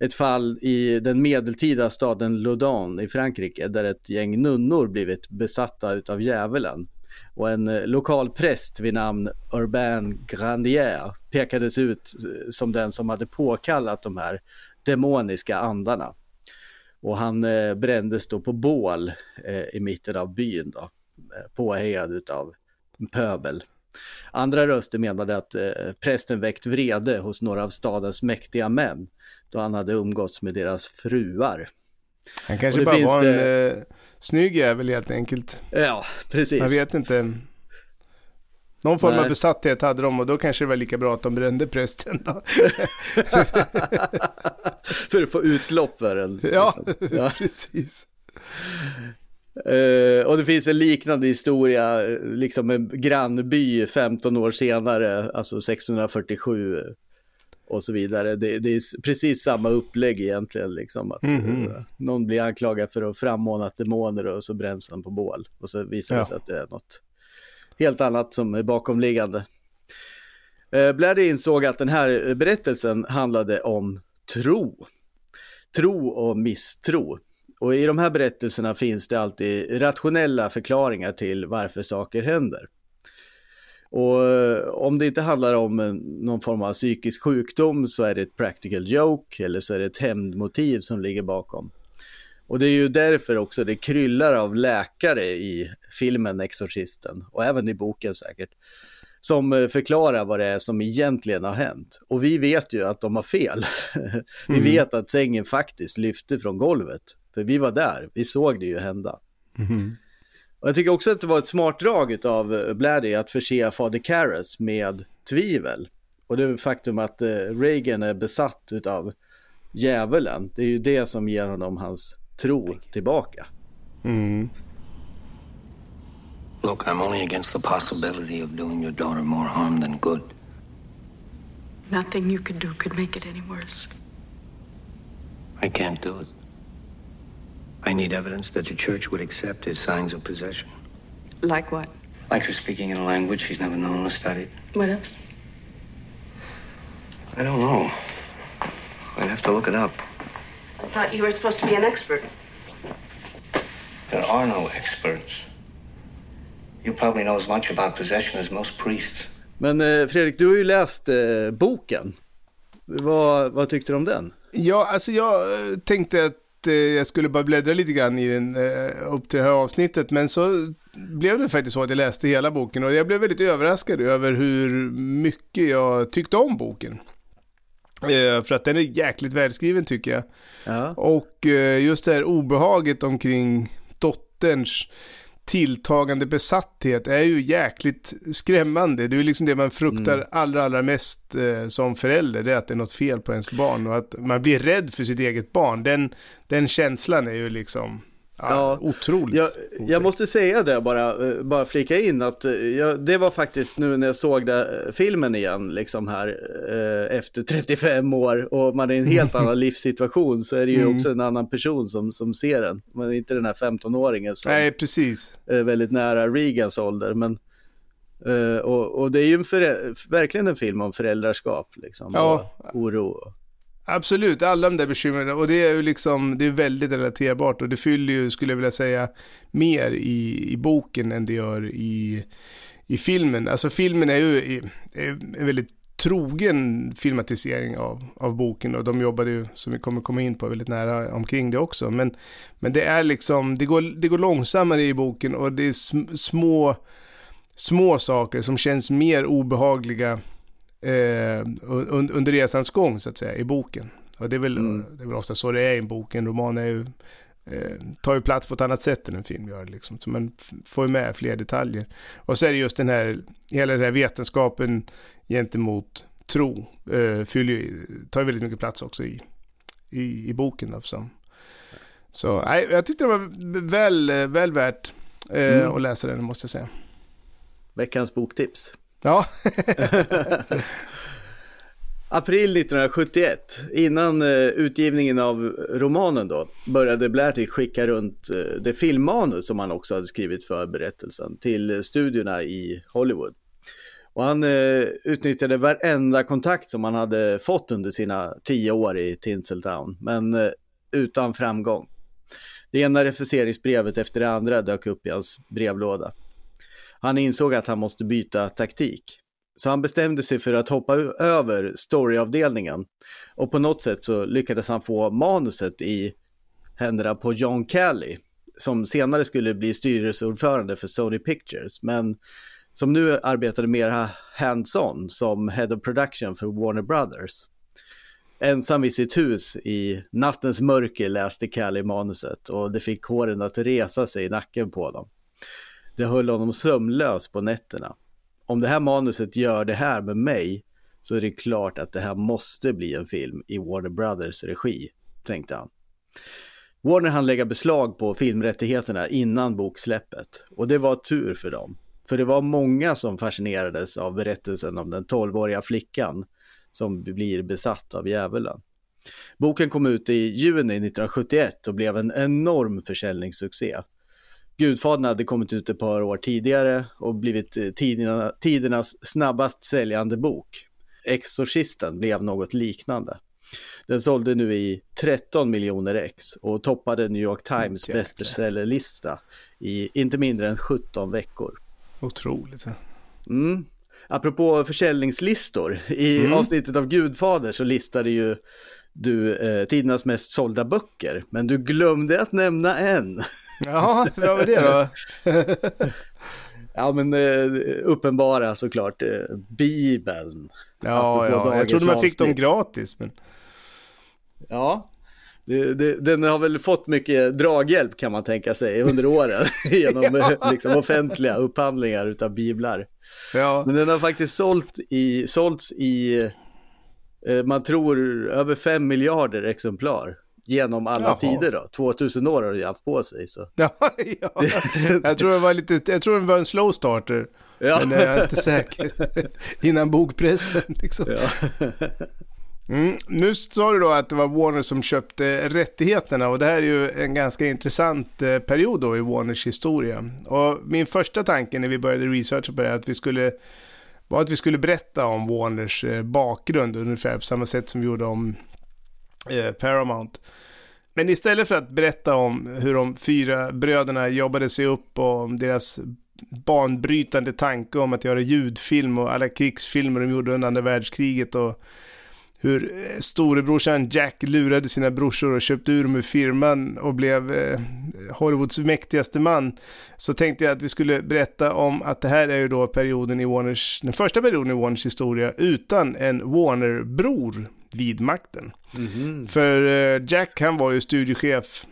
Ett fall i den medeltida staden Ludon i Frankrike där ett gäng nunnor blivit besatta utav djävulen. Och en eh, lokal präst vid namn Urbain Grandier pekades ut eh, som den som hade påkallat de här demoniska andarna. Och han eh, brändes då på bål eh, i mitten av byn då, eh, påhejad utav pöbel. Andra röster menade att eh, prästen väckt vrede hos några av stadens mäktiga män då han hade umgåtts med deras fruar. Han kanske bara var en det- eh, snygg jävel helt enkelt. Ja, precis. Jag vet inte. Någon form av Nej. besatthet hade de och då kanske det var lika bra att de brände prästen då. för att få utlopp för den. Ja, liksom. ja. precis. Eh, och det finns en liknande historia, eh, liksom en grannby 15 år senare, alltså 1647 och så vidare. Det, det är precis samma upplägg egentligen, liksom. Att, Mhm. eh, någon blir anklagad för att frammana demoner och så bränns han på bål. Och så visar det Ja. sig att det är något helt annat som är bakomliggande. Eh, Bladdy insåg att den här berättelsen handlade om tro. Tro och misstro. Och i de här berättelserna finns det alltid rationella förklaringar till varför saker händer. Och eh, om det inte handlar om eh, någon form av psykisk sjukdom så är det ett practical joke eller så är det ett hämndmotiv som ligger bakom. Och det är ju därför också det kryllar av läkare i filmen Exorcisten och även i boken säkert. Som eh, förklarar vad det är som egentligen har hänt. Och vi vet ju att de har fel. vi vet att sängen faktiskt lyfte från golvet. För vi var där, vi såg det ju hända. Och jag tycker också att det var ett smart drag av Bladdy att förse fader Karras med tvivel. Och det faktum att eh, Reagan är besatt av djävulen. Det är ju det som ger honom hans tro tillbaka. Look, I'm only against the possibility of doing your daughter more harm than good. Nothing you could do could make it any worse. I can't do it. I need evidence that the church would accept his signs of possession. Like what? Like her speaking in a language she's never known or studied. What else? I don't know. I'd have to look it up. I thought you were supposed to be an expert. There are no experts. You probably know as much about possession as most priests. Men eh, Fredrik, du har ju läst eh, boken. Vad, vad tyckte du om den? Ja, alltså jag eh, tänkte att jag skulle bara bläddra lite grann i den eh, upp till det här avsnittet, men så blev det faktiskt så att jag läste hela boken och jag blev väldigt överraskad över hur mycket jag tyckte om boken. Eh, för att den är jäkligt välskriven tycker jag. Ja. Och eh, just det här obehaget omkring dotterns tilltagande besatthet är ju jäkligt skrämmande. Det är ju liksom det man fruktar allra, allra mest eh, som förälder, det är att det är något fel på ens barn och att man blir rädd för sitt eget barn. Den, den känslan är ju liksom ja, otroligt. Jag, jag måste säga det bara, eh, bara flika in att eh, jag, det var faktiskt nu när jag såg det, eh, filmen igen, liksom här efter 35 år och man är i en helt annan livssituation så är det ju Mm. också en annan person som, som ser den. Man är inte den här 15-åringen som Nej, precis. är väldigt nära Regans ålder. Men, och, och det är ju en verkligen en film om föräldraskap liksom, Ja. och oro. Absolut, alla de där bekymren. Och det är ju liksom, det är väldigt relaterbart och det fyller ju, skulle jag vilja säga, mer i, i boken än det gör i, i filmen. Alltså filmen är ju är, en väldigt trogen filmatisering av, av boken och de jobbade ju, som vi kommer komma in på, väldigt nära omkring det också. Men, men det är liksom, det går, det går långsammare i boken och det är sm- små, små saker som känns mer obehagliga eh, un, under resans gång så att säga i boken. Och det är, väl, det är väl ofta så det är i en bok, en roman är ju, eh, tar ju plats på ett annat sätt än en film gör. Liksom. Så man får ju med fler detaljer. Och så är det just den här, hela den här vetenskapen gentemot tro, eh, fyller, ju- tar ju väldigt mycket plats också i, i, i boken. Då. Så nej, jag tyckte det var väl, väl värt eh, Mm. att läsa den, måste jag säga. Veckans boktips. Ja, April 1971, innan eh, utgivningen av romanen då, började Blatty skicka runt eh, det filmmanus som han också hade skrivit för berättelsen till studiorna i Hollywood. Och han eh, utnyttjade varenda kontakt som han hade fått under sina tio år i Tinseltown, men eh, utan framgång. Det ena refuseringsbrevet efter det andra dök upp i hans brevlåda. Han insåg att han måste byta taktik. Så han bestämde sig för att hoppa över storyavdelningen. Och på något sätt så lyckades han få manuset i händerna på John Kelly, som senare skulle bli styrelseordförande för Sony Pictures, men som nu arbetade mer hands-on som Head of Production för Warner Brothers. Ensam i sitt hus i nattens mörker läste Kelly manuset och det fick håren att resa sig i nacken på dem. Det höll honom sömnlös på nätterna. Om det här manuset gör det här med mig så är det klart att det här måste bli en film i Warner Brothers regi, tänkte han. Warner hann lägga beslag på filmrättigheterna innan boksläppet och det var tur för dem. För det var många som fascinerades av berättelsen om den 12-åriga flickan som blir besatt av djävulen. Boken kom ut i juni 1971 och blev en enorm försäljningssuccé. Gudfadern hade kommit ut ett par år tidigare och blivit eh, tiderna, tidernas snabbast säljande bok. Exorcisten blev något liknande. Den sålde nu i 13 miljoner ex och toppade New York Times Jäklar. bestsellerlista i inte mindre än 17 veckor. otroligt. Mm. Apropå försäljningslistor, i Mm. avsnittet av Gudfader så listade ju du eh, tidernas mest sålda böcker, men du glömde att nämna en. Jaha, vad var det då? Ja, men eh, uppenbara såklart, eh, Bibeln. Ja, ja, jag trodde man fick dem gratis. Men... Ja, det, det, den har väl fått mycket draghjälp kan man tänka sig under åren genom eh, liksom, offentliga upphandlingar utav biblar. Ja, Men den har faktiskt sålt i, sålts i, man tror, över 5 miljarder exemplar genom alla Jaha. tider då. 2000 år har det haft på sig. Så. ja, ja. Jag tror det var lite, jag tror det var en slow starter. Ja. Men jag är inte säker. Innan bokpressen liksom. Ja. Mm. Nu sa du då att det var Warner som köpte rättigheterna och det här är ju en ganska intressant eh, period då i Warners historia. Och min första tanke när vi började researcha på det här att vi skulle var att vi skulle berätta om Warners eh, bakgrund ungefär på samma sätt som vi gjorde om eh, Paramount. Men istället för att berätta om hur de fyra bröderna jobbade sig upp och om deras banbrytande tanke om att göra ljudfilm och alla krigsfilmer de gjorde under andra världskriget och hur eh, storebrorsan Jack lurade sina brorsor och köpte ur dem ur firman och blev eh, Hollywoods mäktigaste man. Så tänkte jag att vi skulle berätta om att det här är ju då perioden i Warners, den första perioden i Warners historia utan en Warner-bror vid makten. För eh, Jack han var ju studiechef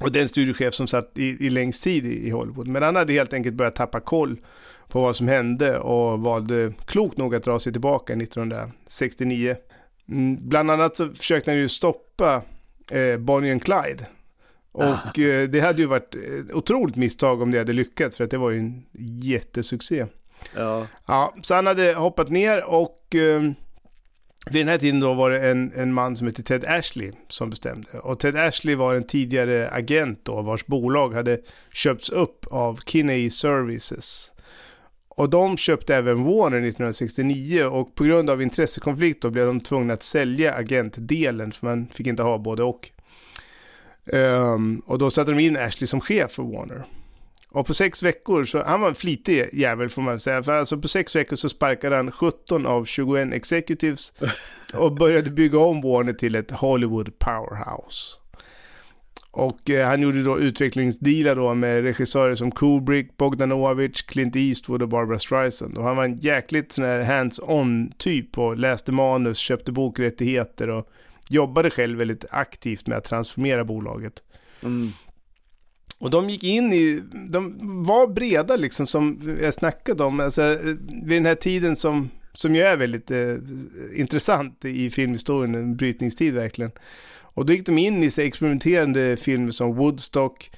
och den studiechef som satt i, i längst tid i, i Hollywood. Men han hade helt enkelt börjat tappa koll på vad som hände och valde klokt nog att dra sig tillbaka 1969. Mm, bland annat så försökte han ju stoppa eh, Bonnie and Clyde. Och eh, det hade ju varit ett otroligt misstag om det hade lyckats för att det var ju en jättesuccé. Ja. Ja, så han hade hoppat ner och eh, vid den här tiden då var det en, en man som hette Ted Ashley som bestämde. Och Ted Ashley var en tidigare agent då vars bolag hade köpts upp av Kinney Services. Och de köpte även Warner 1969 och på grund av intressekonflikt då blev de tvungna att sälja agentdelen för man fick inte ha både och. Um, och då satte de in Ashley som chef för Warner. Och på sex veckor, så han var en flitig jävel får man säga. För alltså på sex veckor så sparkade han 17 av 21 executives och började bygga om Warner till ett Hollywood powerhouse. Och eh, han gjorde då utvecklingsdealar då med regissörer som Kubrick, Bogdanovich, Clint Eastwood och Barbara Streisand. Och han var en jäkligt sån här hands-on typ och läste manus, köpte bokrättigheter och jobbade själv väldigt aktivt med att transformera bolaget. Mm. Och de gick in i, de var breda liksom som jag snackade om, alltså vid den här tiden som, som ju är väldigt eh, intressant i filmhistorien, en brytningstid verkligen. Och då gick de in i så experimenterande filmer som Woodstock,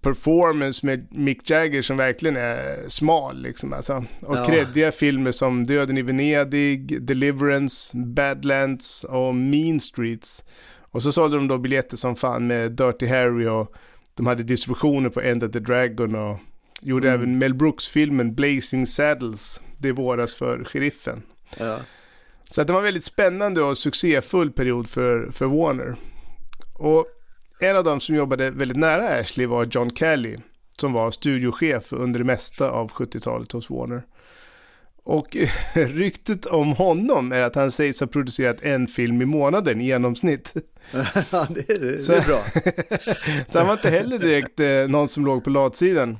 Performance med Mick Jagger som verkligen är smal liksom alltså. Och Ja. kreddiga filmer som Döden i Venedig, Deliverance, Badlands och Mean Streets. Och så sålde de då biljetter som fan med Dirty Harry och de hade distributioner på End of the Dragon och gjorde även Mel Brooks-filmen Blazing Saddles, det våras för sheriffen. Ja. Så att det var en väldigt spännande och succéfull period för, för Warner. Och en av dem som jobbade väldigt nära Ashley var John Kelly, som var studiochef under det mesta av 70-talet hos Warner. Och ryktet om honom är att han sägs ha producerat en film i månaden i genomsnitt. Ja, det, är- det Så- är bra. Så han var inte heller direkt eh, någon som låg på latsidan.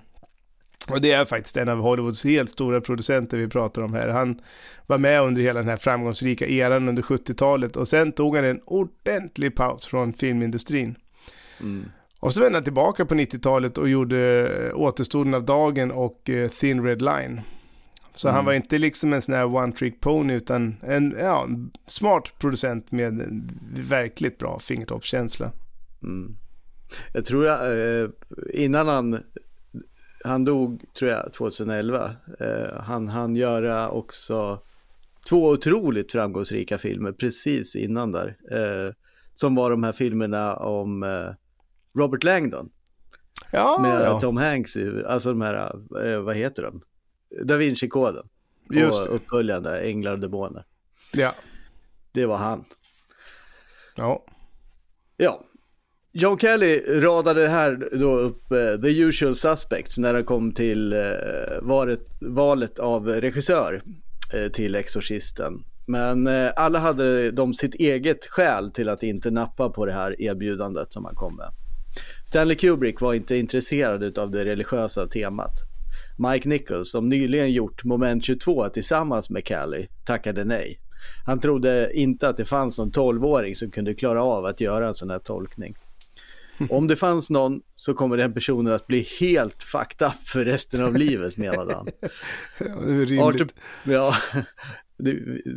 Och det är faktiskt en av Hollywoods helt stora producenter vi pratar om här. Han var med under hela den här framgångsrika eran under 70-talet och sen tog han en ordentlig paus från filmindustrin. Mm. Och så vände han tillbaka på 90-talet och gjorde eh, Återstoden av dagen och eh, Thin Red Line. Så han var inte liksom en sån här one trick pony utan en ja, smart producent med verkligt bra fingertoppskänsla. Mm. Jag tror jag, eh, innan han, han dog tror jag 2011, eh, han han göra också två otroligt framgångsrika filmer precis innan där. Eh, som var de här filmerna om Robert Langdon Ja, med ja. Tom Hanks, alltså de här, vad heter de? Da Vinci-koden. Just och uppföljande Änglar och Demoner. ja. Det var han. Ja. Ja. John Kelly radade här då upp eh, The Usual Suspects när det kom till eh, valet, valet av regissör eh, till Exorcisten. Men alla hade de sitt eget skäl till att inte nappa på det här erbjudandet som han kom med. Stanley Kubrick var inte intresserad av det religiösa temat. Mike Nichols, som nyligen gjort Moment 22 tillsammans med Kelly, tackade nej. Han trodde inte att det fanns någon 12-åring som kunde klara av att göra en sån här tolkning. Om det fanns någon så kommer den personen att bli helt fucked up för resten av livet menade han. det är rimligt. Arthur, ja, det,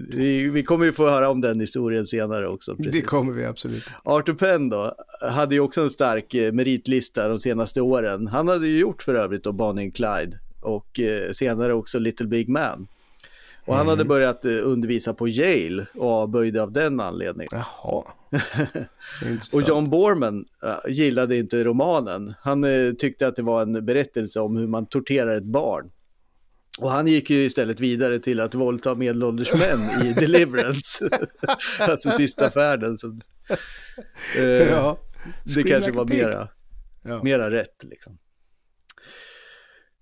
vi, vi kommer ju få höra om den historien senare också. Det Precis. kommer vi absolut. Arthur Penn då, hade ju också en stark eh, meritlista de senaste åren. Han hade ju gjort för övrigt då Bonnie Clyde och eh, senare också Little Big Man. Och han hade börjat eh, undervisa på Yale och avböjde av den anledningen. Jaha. Och John Borman eh, gillade inte romanen. Han tyckte att det var en berättelse om hur man torterar ett barn. Och han gick ju istället vidare till att våldta medelålders män i Deliverance. alltså sista färden. Som, eh, Ja. det kanske var mera, Ja. mera rätt liksom.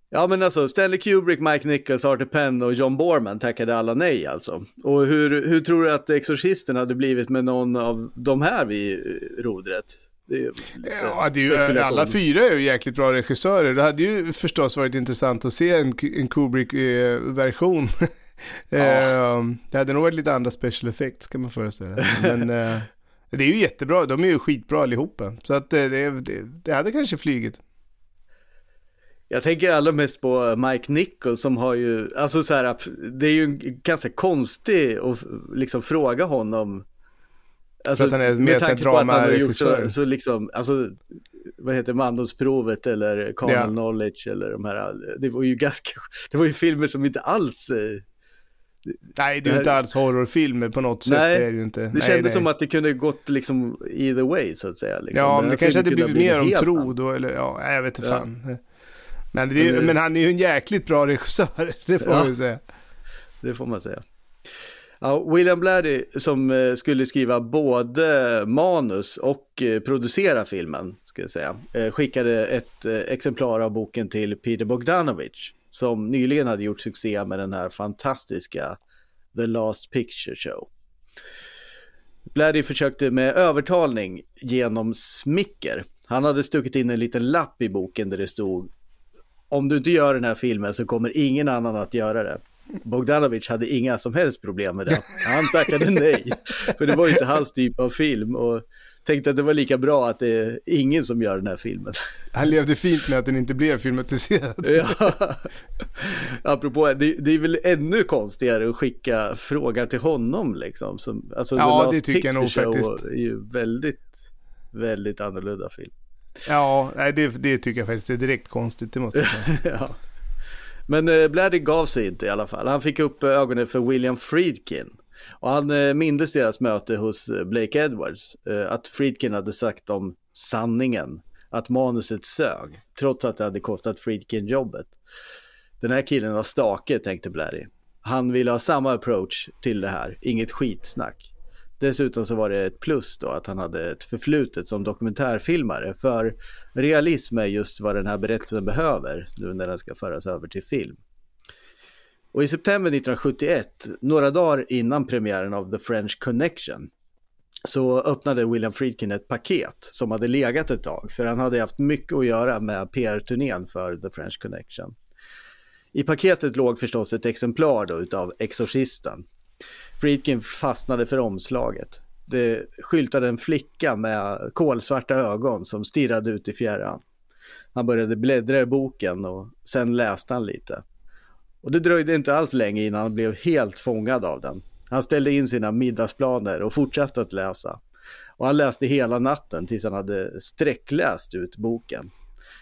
Ja men alltså Stanley Kubrick, Mike Nichols, Arthur Penn och John Borman tackade alla nej alltså. Och hur, hur tror du att Exorcisten hade blivit med någon av de här vid eh, rodret? Det är Ja, det är ju, alla fyra är ju jäkligt bra regissörer. Det hade ju förstås varit intressant att se en, en Kubrick-version. Eh, det hade nog varit lite andra special effects kan man föreställa sig. Men eh, det är ju jättebra, de är ju skitbra allihopa. Så att eh, det, det, det hade kanske flygit. Jag tänker allra mest på Mike Nichols som har ju, alltså så här, det är ju ganska konstig att liksom fråga honom. Alltså, För att han är med mer tanke på att han har gjort så, dramaregissör. så liksom, alltså, vad heter mandomsprovet eller Carnal Ja. Knowledge eller de här, det var ju ganska, det var ju filmer som inte alls, eh, Nej, det är ju inte alls horrorfilmer på något sätt. Nej, det är ju inte. det nej, kändes nej. som att det kunde gått liksom either way så att säga. Liksom. Ja, men det kanske hade blivit mer om tro då, eller ja, jag vet inte Ja. fan. Men, ju- Men han är ju en jäkligt bra regissör, det får Ja. man ju säga. Det får man säga. Ja, William Blatty som eh, skulle skriva både manus och eh, producera filmen ska jag säga, eh, skickade ett exemplar av boken till Peter Bogdanovich som nyligen hade gjort succé med den här fantastiska The Last Picture Show. Blatty försökte med övertalning genom smicker. Han hade stuckit in en liten lapp i boken där det stod om du inte gör den här filmen så kommer ingen annan att göra det. Bogdanovich hade inga som helst problem med det. Han tackade nej, för det var ju inte hans typ av film och tänkte att det var lika bra att det är ingen som gör den här filmen. Han levde fint med att den inte blev filmatiserad. Ja. Apropå, det, det är väl ännu konstigare att skicka frågan till honom liksom. Som, alltså, Ja, The Last det tycker jag nog faktiskt. är ju väldigt, väldigt annorlunda film. Ja, nej, det, det tycker jag faktiskt är direkt konstigt, det måste jag säga. ja. Men eh, Blatty gav sig inte i alla fall. Han fick upp eh, ögonen för William Friedkin. Och han eh, mindes deras möte hos eh, Blake Edwards. Eh, att Friedkin hade sagt om sanningen. Att manuset sög. Trots att det hade kostat Friedkin jobbet. Den här killen var stake, tänkte Bladdy. Han ville ha samma approach till det här. Inget skitsnack. Dessutom så var det ett plus då att han hade ett förflutet som dokumentärfilmare. För realism är just vad den här berättelsen behöver nu när den ska föras över till film. Och i september 1971, några dagar innan premiären av The French Connection, så öppnade William Friedkin ett paket som hade legat ett tag, för han hade haft mycket att göra med PR-turnén för The French Connection. I paketet låg förstås ett exemplar då utav Exorcisten. Friedkin fastnade för omslaget. Det skyltade en flicka med kolsvarta ögon som stirrade ut i fjärran. Han började bläddra i boken och sen läste han lite. Och det dröjde inte alls länge innan han blev helt fångad av den. Han ställde in sina middagsplaner och fortsatte att läsa. Och han läste hela natten tills han hade sträckläst ut boken.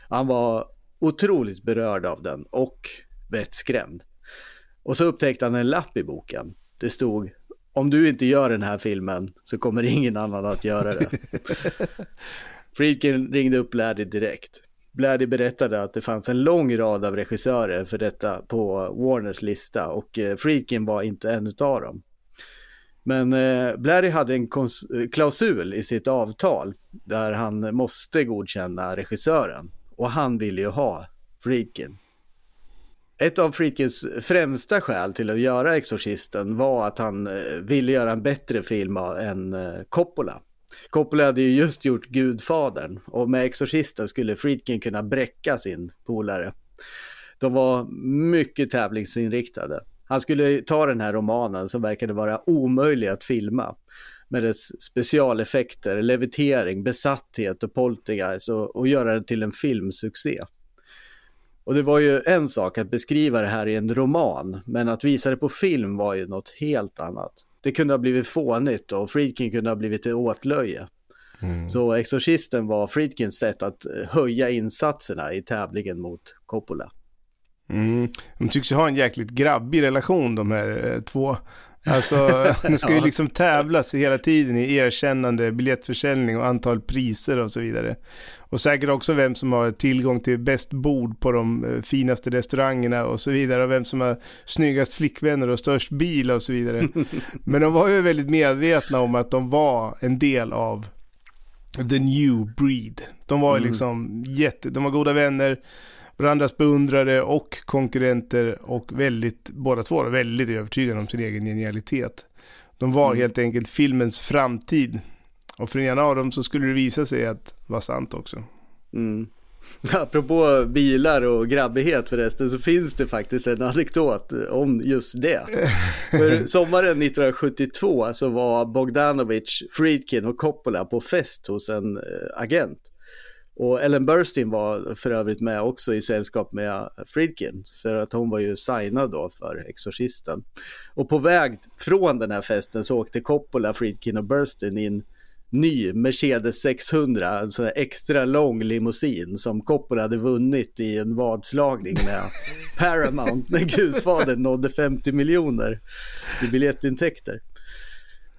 Han var otroligt berörd av den och vettskrämd. Och så upptäckte han en lapp i boken. Det stod om du inte gör den här filmen så kommer ingen annan att göra det. Friedkin ringde upp Bladdy direkt. Bladdy berättade att det fanns en lång rad av regissörer för detta på Warners lista och eh, Friedkin var inte en utav dem. Men eh, Bladdy hade en klausul i sitt avtal där han måste godkänna regissören och han ville ju ha Friedkin. Ett av Friedkins främsta skäl till att göra Exorcisten var att han eh, ville göra en bättre film än eh, Coppola. Coppola hade ju just gjort Gudfadern och med Exorcisten skulle Friedkin kunna bräcka sin polare. De var mycket tävlingsinriktade. Han skulle ta den här romanen som verkade vara omöjlig att filma med dess specialeffekter, levitering, besatthet och poltergeist och, och göra den till en filmsuccé. Och det var ju en sak att beskriva det här i en roman, men att visa det på film var ju något helt annat. Det kunde ha blivit fånigt och Friedkin kunde ha blivit ett åtlöje. Så Exorcisten var Friedkins sätt att eh, höja insatserna i tävlingen mot Coppola. Mm. De tycks ju ha en jäkligt grabbig relation de här eh, två. Alltså, det ska ju liksom tävlas hela tiden i erkännande, biljettförsäljning och antal priser och så vidare. Och säkert också vem som har tillgång till bäst bord på de eh, finaste restaurangerna och så vidare. Och vem som har snyggast flickvänner och störst bil och så vidare. Men de var ju väldigt medvetna om att de var en del av the new breed. De var ju liksom jätte, de var goda vänner, varandras beundrare och konkurrenter och väldigt, båda två var väldigt övertygade om sin egen genialitet. De var helt enkelt filmens framtid. Och för den ena av dem så skulle det visa sig att vara sant också. Mm. Apropå bilar och grabbighet förresten så finns det faktiskt en anekdot om just det. För sommaren 1972 så var Bogdanovich, Friedkin och Coppola på fest hos en eh, agent. Och Ellen Burstyn var för övrigt med också i sällskap med Friedkin för att hon var ju signad då för Exorcisten. Och på väg från den här festen så åkte Coppola, Friedkin och Burstyn in ny Mercedes 600, en sån här extra lång limousin som Coppola hade vunnit i en vadslagning med Paramount när Gudfadern nådde 50 miljoner i biljettintäkter.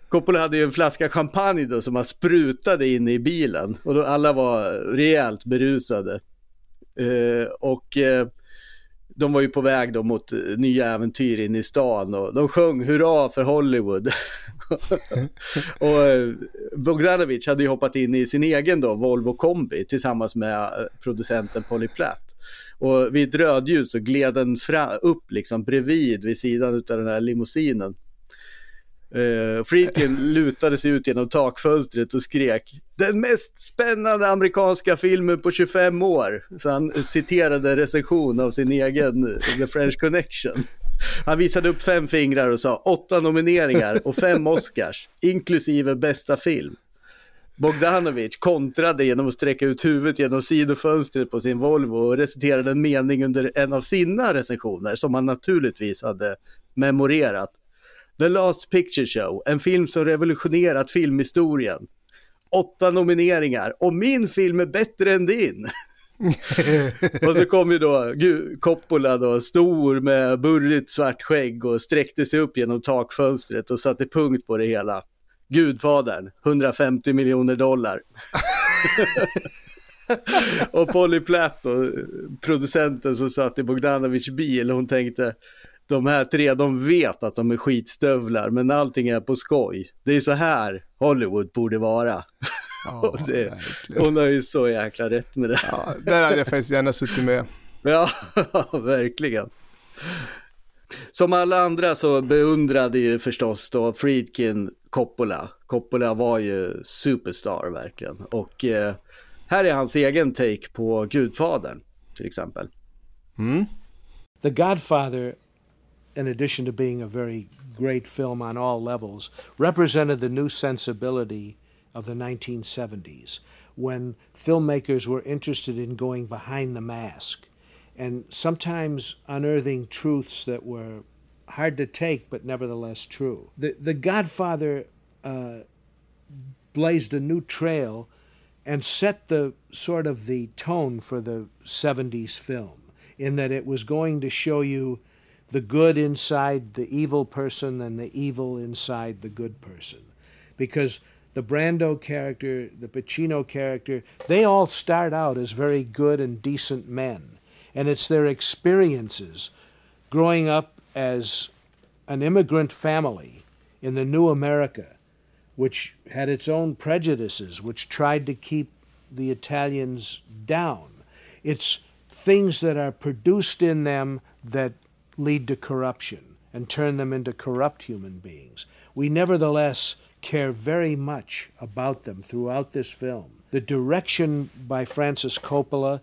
Coppola hade ju en flaska champagne då som han sprutade in i bilen och då alla var rejält berusade. Eh, och eh, de var ju på väg då mot eh, nya äventyr in i stan och de sjöng hurra för Hollywood. och eh, Bogdanovich hade ju hoppat in i sin egen då Volvo kombi tillsammans med eh, producenten Polly Platt. Och vid ett rödljus så gled den fra- upp liksom bredvid vid sidan av den här limousinen. Eh, uh, freaken lutade sig ut genom takfönstret och skrek Den mest spännande amerikanska filmen på 25 år. Så han citerade en recension av sin egen The French Connection. Han visade upp fem fingrar och sa åtta nomineringar och fem Oscars, inklusive bästa film. Bogdanovich kontrade genom att sträcka ut huvudet genom sidofönstret på sin Volvo och reciterade en mening under en av sina recensioner som han naturligtvis hade memorerat. The Last Picture Show, en film som revolutionerat filmhistorien. Åtta nomineringar och min film är bättre än din. och så kom ju då Coppola då, stor med burrigt svart skägg och sträckte sig upp genom takfönstret och satte punkt på det hela. Gudfadern, 150 miljoner dollar. och Polly Platt då, producenten som satt i Bogdanovich bil, hon tänkte de här tre, de vet att de är skitstövlar, men allting är på skoj. Det är så här Hollywood borde vara. Ja, Och det, verkligen. hon har ju så jäkla rätt med det. Ja, där hade jag faktiskt gärna suttit med. Ja, verkligen. Som alla andra så beundrade ju förstås då Friedkin Coppola. Coppola var ju superstar verkligen. Och eh, här är hans egen take på Gudfadern till exempel. The Godfather, in addition to being a very great film on all levels, represented the new sensibility of the 1970s when filmmakers were interested in going behind the mask and sometimes unearthing truths that were hard to take but nevertheless true. The, the Godfather uh, blazed a new trail and set the sort of the tone for the 70s film in that it was going to show you the good inside the evil person and the evil inside the good person because the Brando character, the Pacino character, they all start out as very good and decent men. And it's their experiences growing up as an immigrant family in the new America, which had its own prejudices, which tried to keep the Italians down. It's things that are produced in them that lead to corruption and turn them into corrupt human beings. We nevertheless care very much about them throughout this film. The direction by Francis Coppola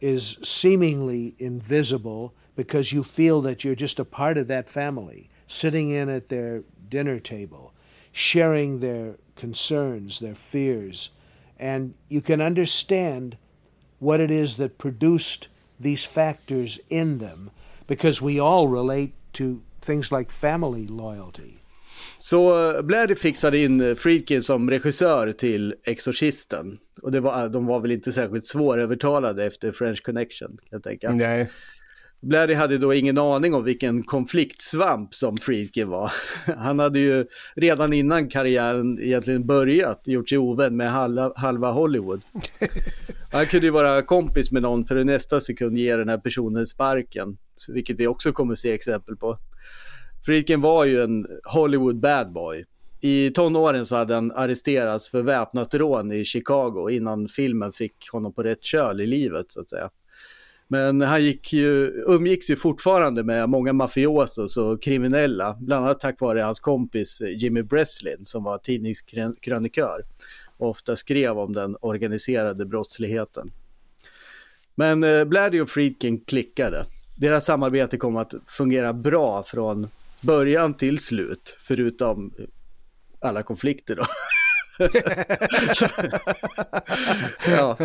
is seemingly invisible because you feel that you're just a part of that family, sitting in at their dinner table, sharing their concerns, their fears, and you can understand what it is that produced these factors in them because we all relate to things like family loyalty. Så eh, Blatty fixade in eh, Friedkin som regissör till Exorcisten. Och det var, de var väl inte särskilt svårövertalade efter French Connection, kan jag tänka. Nej, Blatty hade då ingen aning om vilken konfliktsvamp som Friedkin var. Han hade ju redan innan karriären egentligen börjat gjort sig ovän med halva, halva Hollywood. Han kunde ju vara kompis med någon för att nästa sekund ge den här personen sparken. Vilket vi också kommer se exempel på. Friedkin var ju en Hollywood bad boy. I tonåren så hade han arresterats för väpnat rån i Chicago innan filmen fick honom på rätt köl i livet så att säga. Men han gick ju, umgicks ju fortfarande med många mafiosos och kriminella, bland annat tack vare hans kompis Jimmy Breslin som var tidningskrönikör och ofta skrev om den organiserade brottsligheten. Men eh, Blatty och Friedkin klickade. Deras samarbete kom att fungera bra från början till slut, förutom eh, alla konflikter då. ja,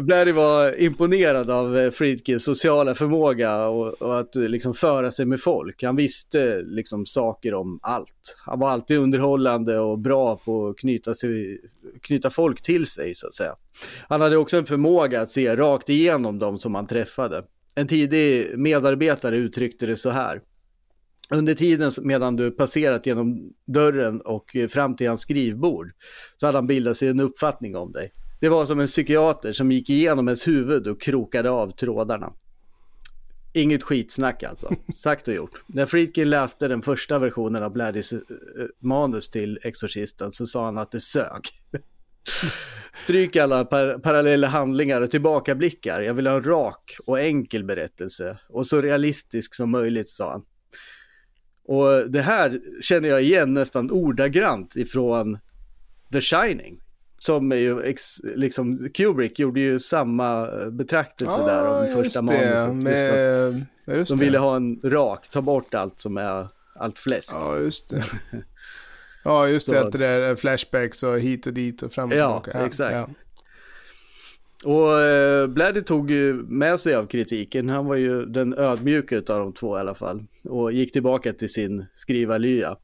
Blatty var imponerad av eh, Friedkins sociala förmåga och, och att eh, liksom föra sig med folk. Han visste eh, liksom saker om allt. Han var alltid underhållande och bra på att knyta, sig, knyta folk till sig så att säga. Han hade också en förmåga att se rakt igenom dem som han träffade. En tidig medarbetare uttryckte det så här. Under tiden medan du passerat genom dörren och fram till hans skrivbord så hade han bildat sig en uppfattning om dig. Det var som en psykiater som gick igenom ens huvud och krokade av trådarna. Inget skitsnack alltså. Sagt och gjort. När Friedkin läste den första versionen av Bladdys eh, manus till Exorcisten så sa han att det sög. Stryk alla par parallella handlingar och tillbakablickar. Jag vill ha en rak och enkel berättelse. Och så realistisk som möjligt, sa han. Och det här känner jag igen nästan ordagrant ifrån The Shining. Som är ju, ex, liksom, Kubrick gjorde ju samma betraktelse där om första det, manuset. Med, ja, just De det. ville ha en rak, ta bort allt som är allt fläsk. Ja, just det. Ja, just det, att det där är flashbacks och hit och dit och fram och Ja, tillbaka. exakt. Och eh, Bladdy tog ju med sig av kritiken. Han var ju den ödmjuka av de två i alla fall. Och gick tillbaka till sin skrivarlya.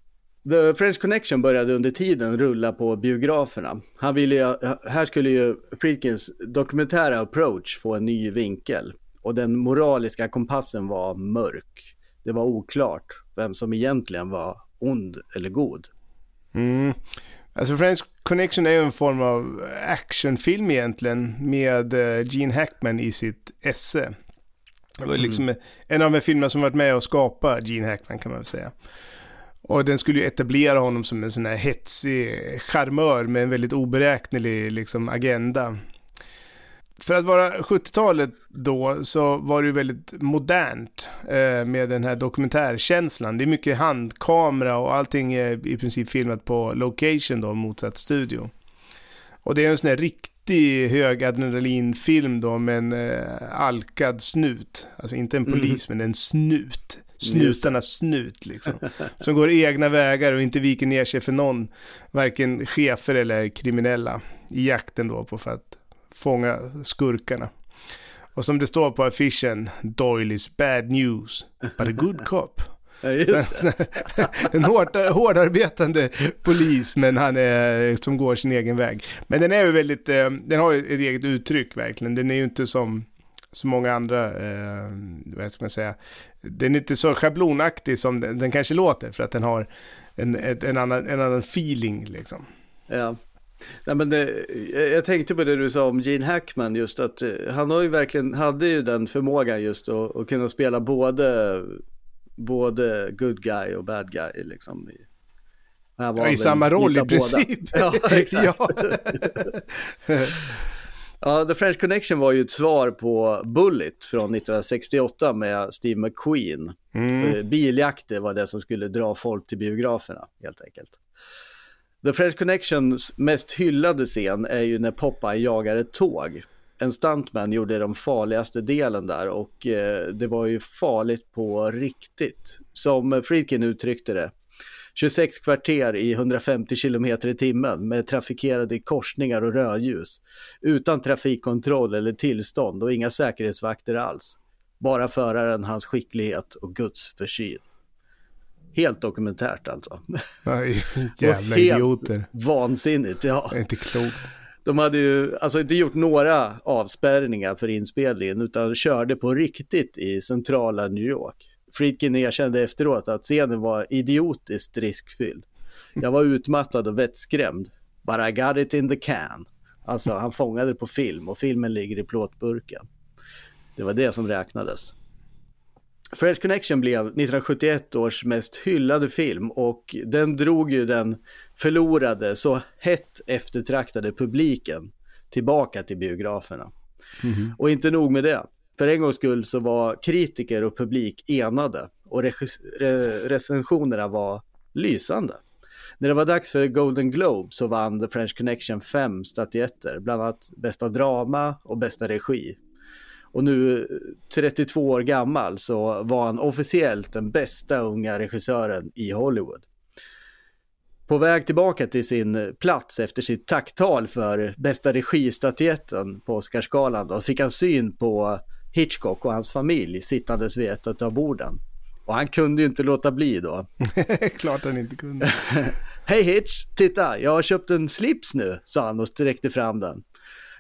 The French Connection började under tiden rulla på biograferna. Han ville ju, här skulle ju Friedkins dokumentära approach få en ny vinkel. Och den moraliska kompassen var mörk. Det var oklart vem som egentligen var ond eller god. Mm. Alltså French Connection är ju en form av actionfilm egentligen med eh, Gene Hackman i sitt esse. Det var liksom en av de filmerna som varit med och skapa Gene Hackman kan man väl säga. Och den skulle ju etablera honom som en sån här hetsig charmör med en väldigt oberäknelig liksom, agenda. För att vara 70-talet då så var det ju väldigt modernt eh, med den här dokumentärkänslan. Det är mycket handkamera och allting är i princip filmat på location då, motsatt studio. Och det är en sån här riktig hög adrenalinfilm då med en eh, alkad snut. Alltså inte en polis men en snut. Snutarnas snut liksom. Som går egna vägar och inte viker ner sig för någon. Varken chefer eller kriminella. I jakten då på för att fånga skurkarna. Och som det står på affischen, Doyle is bad news, but a good cop. Ja, en hårt, hårdarbetande polis, men han är, som går sin egen väg. Men den är ju väldigt, eh, den har ju ett eget uttryck verkligen. Den är ju inte som så många andra, eh, vad ska man säga, den är inte så schablonaktig som den, den kanske låter, för att den har en, en, annan, en annan feeling liksom. Ja. Nej, men det, jag- tänkte på det du sa om Gene Hackman, just att eh, han har ju verkligen, hade ju den förmågan just att, att kunna spela både, både good guy och bad guy liksom. Ja, i samma roll i princip. Ja, exakt. ja. Ja, The French Connection var ju ett svar på Bullet från 1968 med Steve McQueen. Mm. Eh, Biljakter var det som skulle dra folk till biograferna, helt enkelt. The French Connections mest hyllade scen är ju när Popeye jagar ett tåg. En stuntman gjorde den farligaste delen där och eh, det var ju farligt på riktigt. Som Friedkin uttryckte det. 26 kvarter i 150 kilometer i timmen med trafikerade korsningar och rödljus. Utan trafikkontroll eller tillstånd och inga säkerhetsvakter alls. Bara föraren, hans skicklighet och Guds försyn. Helt dokumentärt alltså. Jävla helt idioter. Vansinnigt, ja. Det är inte klokt. De hade ju alltså inte gjort några avspärrningar för inspelningen utan körde på riktigt i centrala New York. Friedkin erkände efteråt att scenen var idiotiskt riskfylld. Jag var utmattad och vettskrämd. But I got it in the can. Alltså han fångade det på film och filmen ligger i plåtburken. Det var det som räknades. French Connection blev 1971 års mest hyllade film och den drog ju den förlorade, så hett eftertraktade publiken tillbaka till biograferna. Och inte nog med det. För en gångs skull så var kritiker och publik enade och re- recensionerna var lysande. När det var dags för Golden Globe så vann The French Connection fem statyetter, bland annat bästa drama och bästa regi. Och nu 32 år gammal så var han officiellt den bästa unga regissören i Hollywood. På väg tillbaka till sin plats efter sitt tacktal för bästa registatyetten på Oscarsgalan då fick han syn på Hitchcock och hans familj sittandes vid ett av borden. Och han kunde ju inte låta bli då. Klart han inte kunde. Hej Hitch, titta, jag har köpt en slips nu, sa han och sträckte fram den.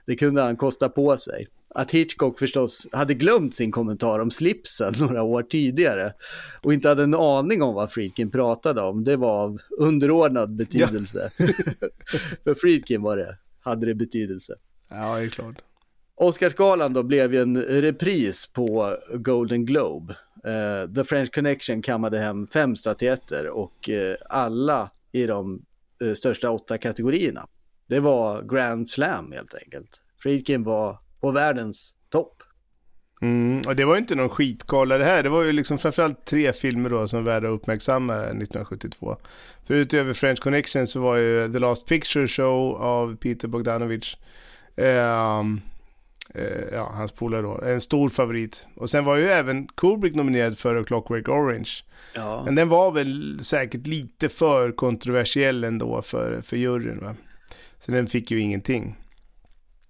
Det kunde han kosta på sig. Att Hitchcock förstås hade glömt sin kommentar om slipsen några år tidigare och inte hade en aning om vad Friedkin pratade om, det var av underordnad betydelse. För Friedkin var det, hade det betydelse. Ja, det är klart. Oscarsgalan då blev ju en repris på Golden Globe. Eh, The French Connection kammade hem fem statyetter och eh, alla i de eh, största åtta kategorierna. Det var Grand Slam helt enkelt. Friedkin var på världens topp. Mm, och det var ju inte någon skitgala det här. Det var ju liksom framförallt tre filmer då som var värda att uppmärksamma 1972. För utöver French Connection så var ju The Last Picture Show av Peter Bogdanovich. Ehm, eh, ja, hans polare då. En stor favorit. Och sen var ju även Kubrick nominerad för A Clockwork Orange. Ja. Men den var väl säkert lite för kontroversiell ändå för, för juryn va. Så den fick ju ingenting.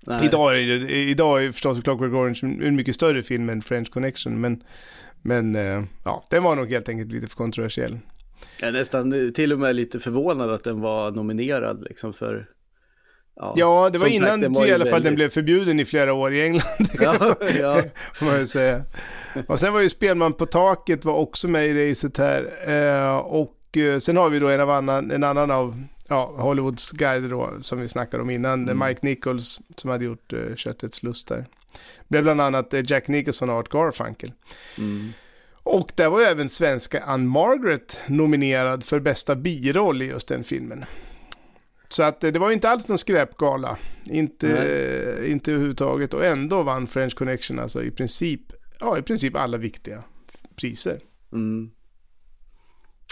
Nej. Idag är, det, idag är förstås Clockwork Orange en mycket större film än French Connection, men, men eh, ja, den var nog helt enkelt lite för kontroversiell. Jag är nästan till och med lite förvånad att den var nominerad liksom för... Ja, det var sagt, innan den var i alla fall den väldigt- blev förbjuden i flera år i England. Ja, ja. man ju säga. Och sen var ju Spelman på taket var också med i racet här. Eh, och eh, sen har vi då en, av annan, en annan av ja, Hollywoods guider då, som vi snackade om innan, Mm. Mike Nichols som hade gjort eh, Köttets lust där. Blev bland annat eh, Jack Nicholson och Art Garfunkel. Mm. Och där var ju även svenska Ann Margaret nominerad för bästa biroll i just den filmen. Så att eh, det var inte alls någon skräpgala. Inte, inte överhuvudtaget. Och ändå vann French Connection alltså i princip, ja, i princip alla viktiga priser. Mm.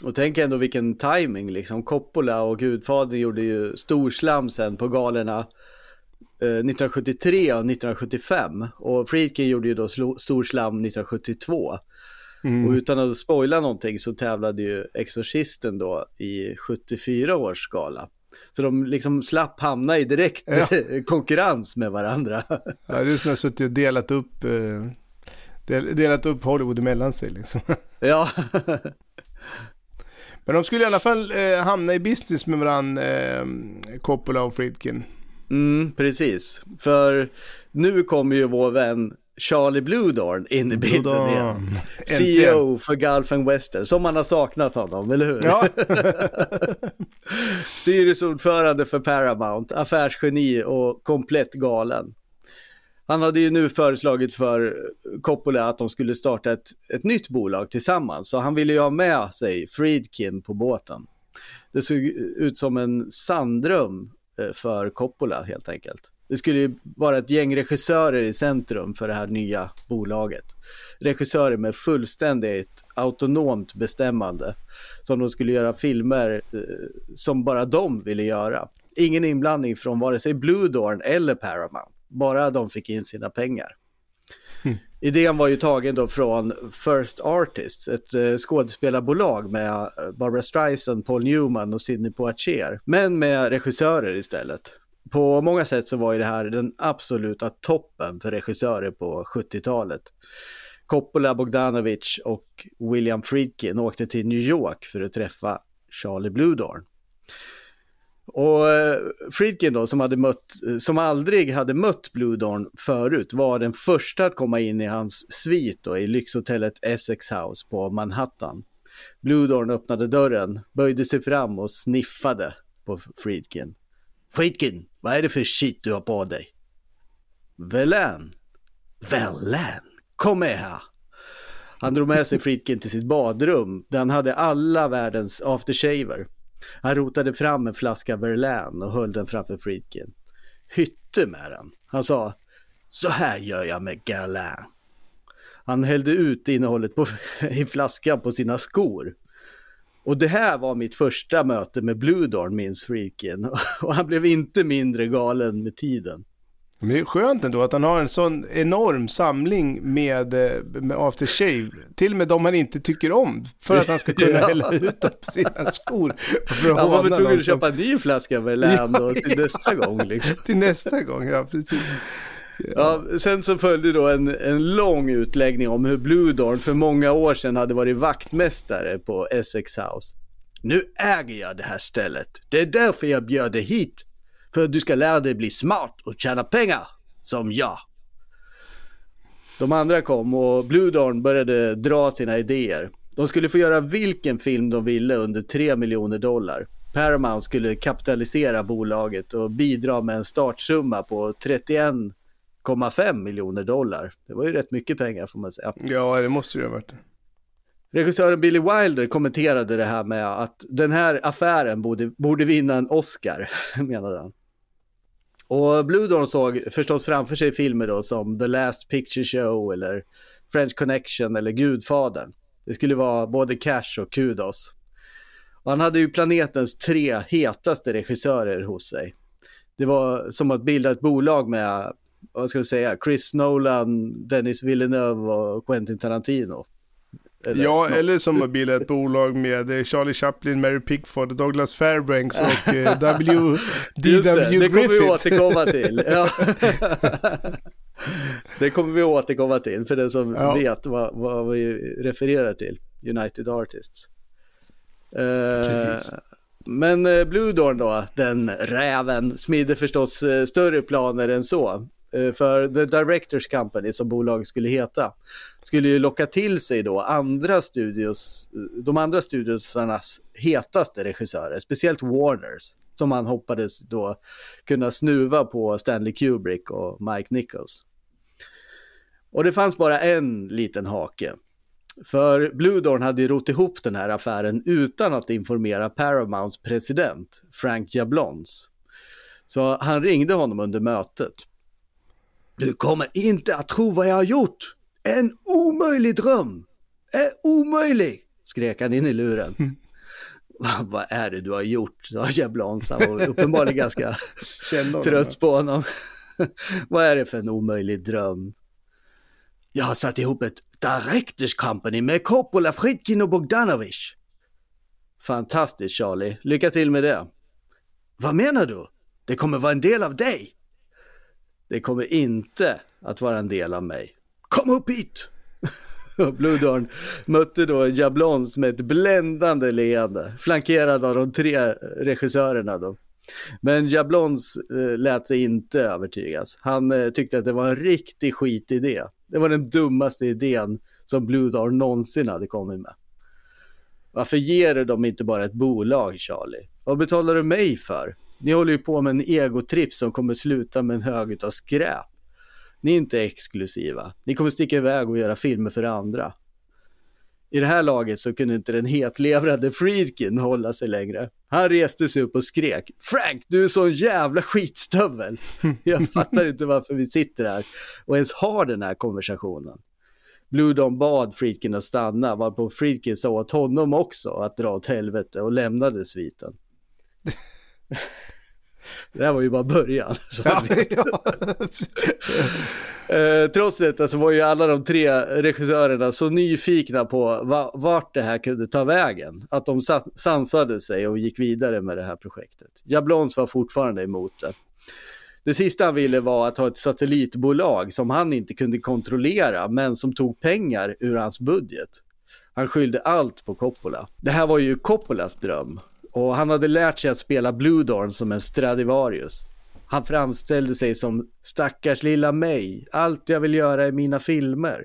Och tänk ändå vilken timing liksom. Coppola och Gudfadern gjorde ju storslam sen på galerna eh, 1973 och 1975. Och Friedkin gjorde ju då storslam 1972. Och utan att spoila någonting så tävlade ju Exorcisten då i 74 års gala. Så de liksom slapp hamna i direkt Ja. konkurrens med varandra. Ja, det är som att suttit och delat upp, eh, del, delat upp Hollywood emellan sig liksom. ja, Men de skulle i alla fall eh, hamna i business med varandra, eh, Coppola och Friedkin. Mm, precis. För nu kommer ju vår vän Charlie Bluedorn in i bilden Bluedorn. igen. CEO för Gulf and Western, som man har saknat honom, eller hur? Ja. Styrelseordförande för Paramount, affärsgeni och komplett galen. Han hade ju nu föreslagit för Coppola att de skulle starta ett, ett nytt bolag tillsammans, så han ville ju ha med sig Friedkin på båten. Det såg ut som en sanddröm eh, för Coppola helt enkelt. Det skulle ju vara ett gäng regissörer i centrum för det här nya bolaget. Regissörer med fullständigt autonomt bestämmande. Som de skulle göra filmer eh, som bara de ville göra. Ingen inblandning från vare sig Blue Bluedorn eller Paramount. Bara de fick in sina pengar. Idén var ju tagen då från First Artists, ett eh, skådespelarbolag med eh, Barbara Streisand, Paul Newman och Sidney Poitier. Men med regissörer istället. På många sätt så var ju det här den absoluta toppen för regissörer på 70-talet. Coppola, Bogdanovich och William Friedkin åkte till New York för att träffa Charlie Bluedorn. Och eh, Friedkin då, som, hade mött, som aldrig hade mött Bluedorn förut, var den första att komma in i hans svit då, i lyxhotellet Essex House på Manhattan. Bluedorn öppnade dörren, böjde sig fram och sniffade på Friedkin. Friedkin, vad är det för shit du har på dig? Velen. Velen, kom med här. Han drog med sig Friedkin till sitt badrum där han hade alla världens aftershaver. Han rotade fram en flaska Verlaine och höll den framför Friedkin. Hytte med den. Han sa, så här gör jag med Galin. Han hällde ut innehållet på, i flaskan på sina skor. Och det här var mitt första möte med Bluedorn, minns Freakin. Och han blev inte mindre galen med tiden. Men det är skönt ändå att han har en sån enorm samling med, eh, med aftershave. Till och med de han inte tycker om. För att han ska kunna Ja. hälla ut dem på sina skor. För att Han var väl tvungen att köpa en ny flaska Verlaine då till Ja, nästa gång liksom. Till nästa gång, ja precis. Ja, sen så följde då en, en lång utläggning om hur Bluedorn för många år sedan hade varit vaktmästare på Essex House. Nu äger jag det här stället. Det är därför jag bjöd dig hit. För du ska lära dig bli smart och tjäna pengar. Som jag. De andra kom och Bluedorn började dra sina idéer. De skulle få göra vilken film de ville under 3 miljoner dollar. Paramount skulle kapitalisera bolaget och bidra med en startsumma på 31 1,5 miljoner dollar. Det var ju rätt mycket pengar får man säga. Ja, det måste det ha varit. Regissören Billy Wilder kommenterade det här med att den här affären borde, borde vinna en Oscar, menade han. Och Blue Dawn såg förstås framför sig filmer då som The Last Picture Show eller French Connection eller Gudfadern. Det skulle vara både cash och kudos. Och han hade ju planetens tre hetaste regissörer hos sig. Det var som att bilda ett bolag med, vad ska vi säga, Chris Nolan, Dennis Villeneuve och Quentin Tarantino. Eller ja, något. eller som att bilda ett bolag med eh, Charlie Chaplin, Mary Pickford, Douglas Fairbanks och eh, W. Just det, det kommer vi återkomma till. Ja. det kommer vi återkomma till för den som ja. vet vad, vad vi refererar till. United Artists. Precis. Men eh, Blue Dawn då, den räven, smider förstås eh, större planer än så. Eh, för The Directors Company, som bolaget skulle heta, skulle ju locka till sig då andra studios, eh, de andra studiosarnas hetaste regissörer, speciellt Warners, som han hoppades då kunna snuva på Stanley Kubrick och Mike Nichols. Och det fanns bara en liten hake. För Blue Dawn hade ju rott ihop den här affären utan att informera Paramounts president, Frank Jablons. Så han ringde honom under mötet. Du kommer inte att tro vad jag har gjort! En omöjlig dröm! Är omöjlig! skrek han in i luren. Mm. vad är det du har gjort? sa Jablons. Han var uppenbarligen ganska trött på honom. vad är det för en omöjlig dröm? Jag har satt ihop ett Directors Company med Coppola, Fridkin och Bogdanovich. Fantastiskt Charlie, lycka till med det. Vad menar du? Det kommer vara en del av dig? Det kommer inte att vara en del av mig. Kom upp hit! Blue Dawn mötte då Jablons med ett bländande leende, flankerad av de tre regissörerna. Då. Men Jablons eh, lät sig inte övertygas. Han eh, tyckte att det var en riktig skitidé. Det var den dummaste idén som Blue Dawn någonsin hade kommit med. Varför ger du dem inte bara ett bolag, Charlie? Vad betalar du mig för? Ni håller ju på med en egotripp som kommer sluta med en hög av skräp. Ni är inte exklusiva. Ni kommer sticka iväg och göra filmer för andra. I det här laget så kunde inte den hetlevrade Friedkin hålla sig längre. Han reste sig upp och skrek Frank, du är sån jävla skitstövel. Jag fattar inte varför vi sitter här och ens har den här konversationen. Blue Dawn bad Friedkin att stanna varpå Friedkin sa åt honom också att dra åt helvete och lämnade sviten. Det här var ju bara början. Ja, ja. eh, trots detta så var ju alla de tre regissörerna så nyfikna på va, vart det här kunde ta vägen. Att de sansade sig och gick vidare med det här projektet. Jablons var fortfarande emot det. Det sista han ville var att ha ett satellitbolag som han inte kunde kontrollera men som tog pengar ur hans budget. Han skyllde allt på Coppola. Det här var ju Coppolas dröm och han hade lärt sig att spela Blue Dorn som en Stradivarius. Han framställde sig som stackars lilla mig, allt jag vill göra är mina filmer.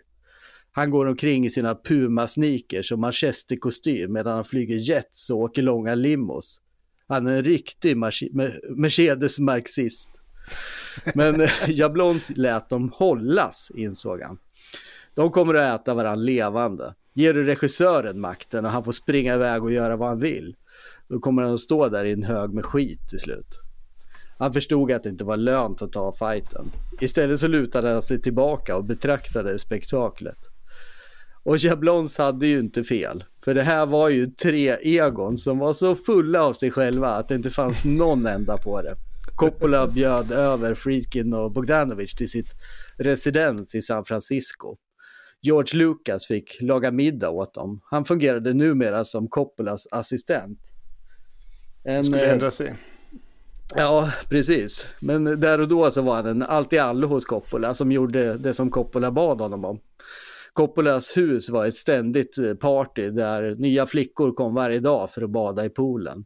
Han går omkring i sina Puma-sneakers och manchesterkostym medan han flyger jets och åker långa limos. Han är en riktig Mercedes-marxist. Men Jablons lät dem hållas, insåg han. De kommer att äta varandra levande. Ger du regissören makten och han får springa iväg och göra vad han vill, då kommer han att stå där i en hög med skit till slut. Han förstod att det inte var lönt att ta fighten. Istället så lutade han sig tillbaka och betraktade spektaklet. Och Jablons hade ju inte fel. För det här var ju tre egon som var så fulla av sig själva att det inte fanns någon ända på det. Coppola bjöd över Friedkin och Bogdanovich till sitt residens i San Francisco. George Lucas fick laga middag åt dem. Han fungerade numera som Coppolas assistent. En, skulle ändra sig. Ja, precis. Men där och då så var han en allt i allo hos Coppola som gjorde det som Coppola bad honom om. Coppolas hus var ett ständigt eh, party där nya flickor kom varje dag för att bada i poolen.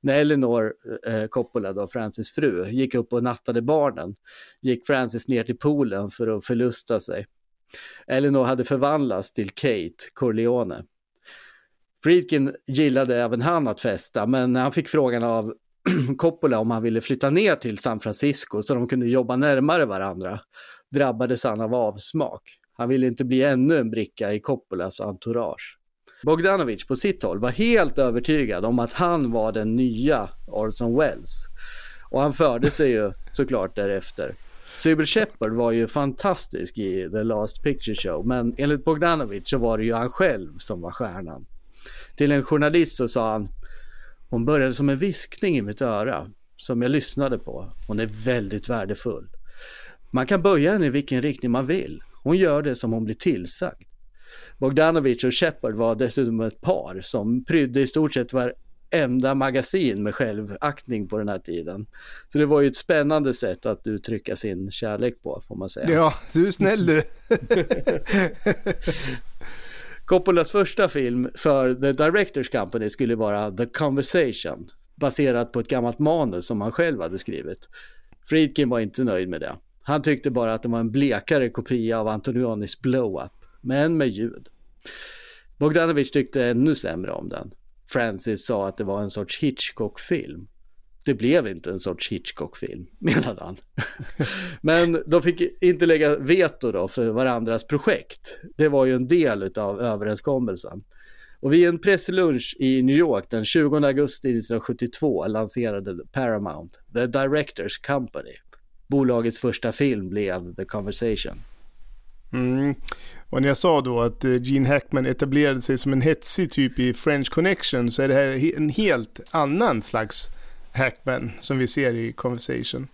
När Eleanor eh, Coppola, då, Francis fru, gick upp och nattade barnen gick Francis ner till poolen för att förlusta sig. Eleanor hade förvandlats till Kate Corleone. Friedkin gillade även han att festa, men när han fick frågan av Coppola om han ville flytta ner till San Francisco så de kunde jobba närmare varandra drabbades han av avsmak. Han ville inte bli ännu en bricka i Coppolas entourage. Bogdanovich på sitt håll var helt övertygad om att han var den nya Orson Welles. Och han förde sig ju såklart därefter. Sybil Shepard var ju fantastisk i The Last Picture Show, men enligt Bogdanovich så var det ju han själv som var stjärnan. Till en journalist så sa han, hon började som en viskning i mitt öra, som jag lyssnade på. Hon är väldigt värdefull. Man kan böja henne i vilken riktning man vill. Hon gör det som hon blir tillsagd. Bogdanovich och Shepard var dessutom ett par som prydde i stort sett varenda magasin med självaktning på den här tiden. Så det var ju ett spännande sätt att uttrycka sin kärlek på, får man säga. Ja, du är snäll du. Coppolas första film för The Directors Company skulle vara The Conversation, baserat på ett gammalt manus som han själv hade skrivit. Friedkin var inte nöjd med det. Han tyckte bara att det var en blekare kopia av Antonionis Blow-Up, men med ljud. Bogdanovich tyckte ännu sämre om den. Francis sa att det var en sorts Hitchcock-film. Det blev inte en sorts Hitchcock-film, menade han. Men de fick inte lägga veto då för varandras projekt. Det var ju en del av överenskommelsen. Och vid en presslunch i New York den 20 augusti 1972 lanserade Paramount The Directors Company. Bolagets första film blev The Conversation. Mm. Och när jag sa då att eh, Gene Hackman etablerade sig som en hetsig typ i French Connection så är det här en helt annan slags Hackman som vi ser i Conversation.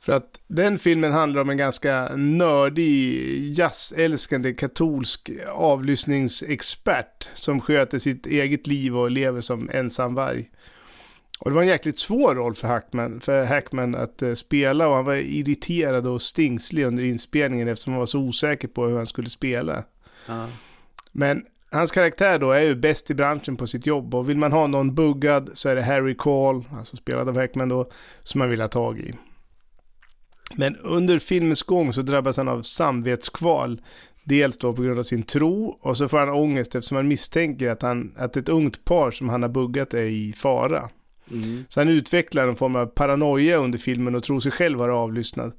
För att den filmen handlar om en ganska nördig, jazzälskande katolsk avlyssningsexpert som sköter sitt eget liv och lever som ensamvarg. Och det var en jäkligt svår roll för Hackman, för Hackman att uh, spela och han var irriterad och stingslig under inspelningen eftersom han var så osäker på hur han skulle spela. Ja. Men hans karaktär då är ju bäst i branschen på sitt jobb och vill man ha någon buggad så är det Harry Call, alltså spelad av Hackman då, som man vill ha tag i. Men under filmens gång så drabbas han av samvetskval. Dels då på grund av sin tro och så får han ångest eftersom han misstänker att, han, att ett ungt par som han har buggat är i fara. Mm. Så han utvecklar en form av paranoia under filmen och tror sig själv vara avlyssnad.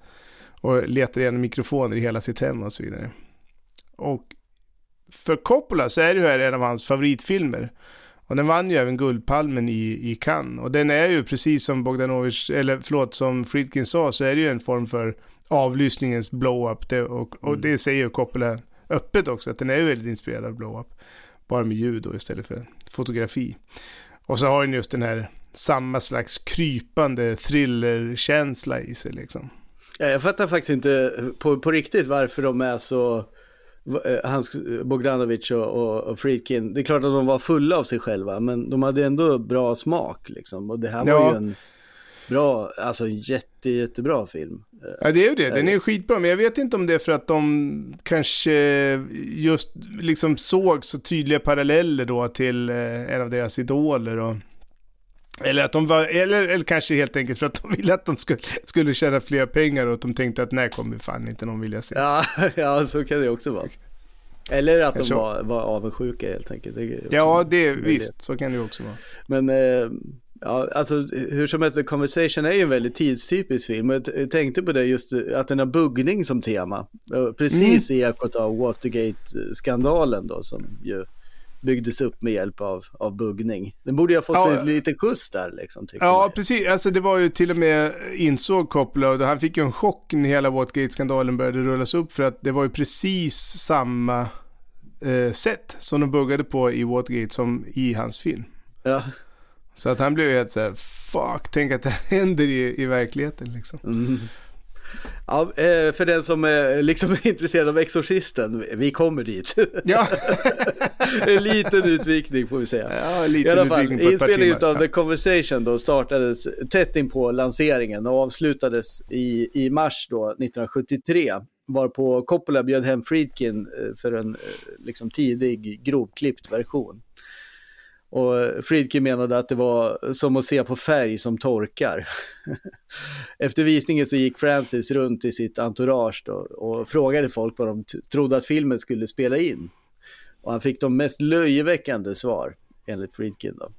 Och letar igenom mikrofoner i hela sitt hem och så vidare. Och för Coppola så är det här en av hans favoritfilmer. Och den vann ju även Guldpalmen i, i Cannes. Och den är ju precis som Bogdanovich, eller förlåt, som Friedkin sa, så är det ju en form för avlyssningens blow-up. Det, och, och det säger ju Coppola öppet också, att den är ju väldigt inspirerad av blow-up. Bara med ljud då istället för fotografi. Och så har den just den här samma slags krypande thrillerkänsla i sig liksom. Ja, Jag fattar faktiskt inte på, på riktigt varför de är så, hans Bogdanovich och, och, och Friedkin, det är klart att de var fulla av sig själva, men de hade ändå bra smak liksom. Och det här var Ja. ju en bra, alltså jätte, jättebra film. Eh, Ja, det är ju det. Den är ju skitbra, men jag vet inte om det är för att de kanske just liksom såg så tydliga paralleller då till eh, en av deras idoler och eller att de var, eller, eller kanske helt enkelt för att de ville att de skulle, skulle tjäna fler pengar och att de tänkte att nej kommer fan inte någon vilja se. Ja, ja, så kan det också vara. Eller att de var, var avundsjuka helt enkelt. Det Ja, det visst, så kan det också vara. Men eh, ja, alltså hur som helst, The Conversation är ju en väldigt tidstypisk film. Jag tänkte på det just att den har buggning som tema. Precis i ekot av Watergate-skandalen då som ju byggdes upp med hjälp av, av buggning. Den borde ju ha fått Ja. en liten skjuts där liksom. Ja, man. precis. Alltså det var ju till och med insåg Coppola och han fick ju en chock när hela Watergate-skandalen började rullas upp för att det var ju precis samma eh, sätt som de buggade på i Watergate som i hans film. Ja. Så att han blev ju helt såhär, fuck, tänk att det här händer i, i verkligheten liksom. Mm. Ja, eh, för den som är liksom är intresserad av Exorcisten, vi kommer dit. Ja, en liten utvikning får vi säga. ja I lite alla fall, inspelningen av The Conversation då startades tätt in på lanseringen och avslutades i, i mars då 1973. Varpå Coppola bjöd hem Friedkin eh, för en eh, liksom tidig grovklippt version. Och Friedkin menade att det var som att se på färg som torkar. Efter visningen så gick Francis runt i sitt entourage då och frågade folk vad de trodde att filmen skulle spela in. Och han fick de mest löjeväckande svar, enligt Friedkin då.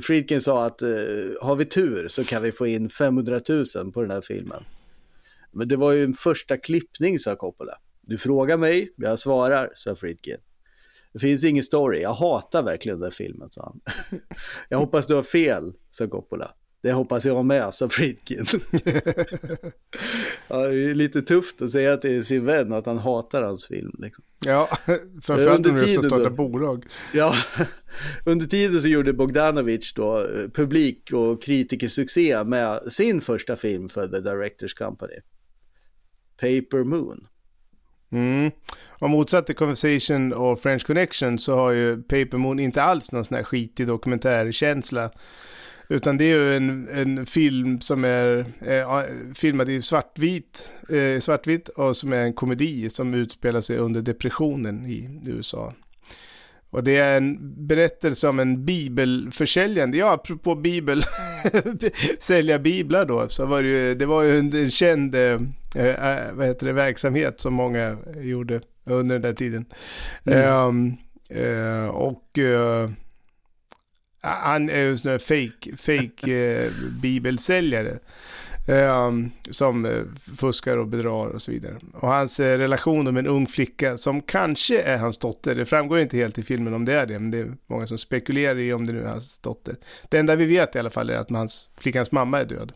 Friedkin sa att eh, har vi tur så kan vi få in 500 000 på den här filmen. Men det var ju en första klippning, sa Coppola. Du frågar mig, jag svarar, sa Friedkin. Det finns ingen story, jag hatar verkligen den filmen, sa han. jag hoppas du har fel, sa Coppola. Det hoppas jag med, sa Friedkin. ja, det är lite tufft att säga till sin vän att han hatar hans film. Liksom. Ja, framförallt Under om du ska starta bolag. Ja, under tiden så gjorde Bogdanovich då eh, publik och kritikersuccé med sin första film för The Directors Company. Paper Moon. Mm. Och motsatt till Conversation och French Connection så har ju Paper Moon inte alls någon sån här skitig dokumentärkänsla. Utan det är ju en, en film som är eh, filmad i svartvit, eh, svartvitt och som är en komedi som utspelar sig under depressionen i USA. Och det är en berättelse om en bibelförsäljande, ja apropå bibel, sälja biblar då, så var det ju, det var ju en, en känd, eh, eh, vad heter det, verksamhet som många gjorde under den där tiden. Ehm, eh, och eh, han är en sån här fake, fake eh, bibelsäljare. Ehm, eh, som fuskar och bedrar och så vidare. Och hans eh, relation med en ung flicka som kanske är hans dotter. Det framgår inte helt i filmen om det är det, men det är många som spekulerar i om det nu är hans dotter. Det enda vi vet i alla fall är att hans, flickans mamma är död.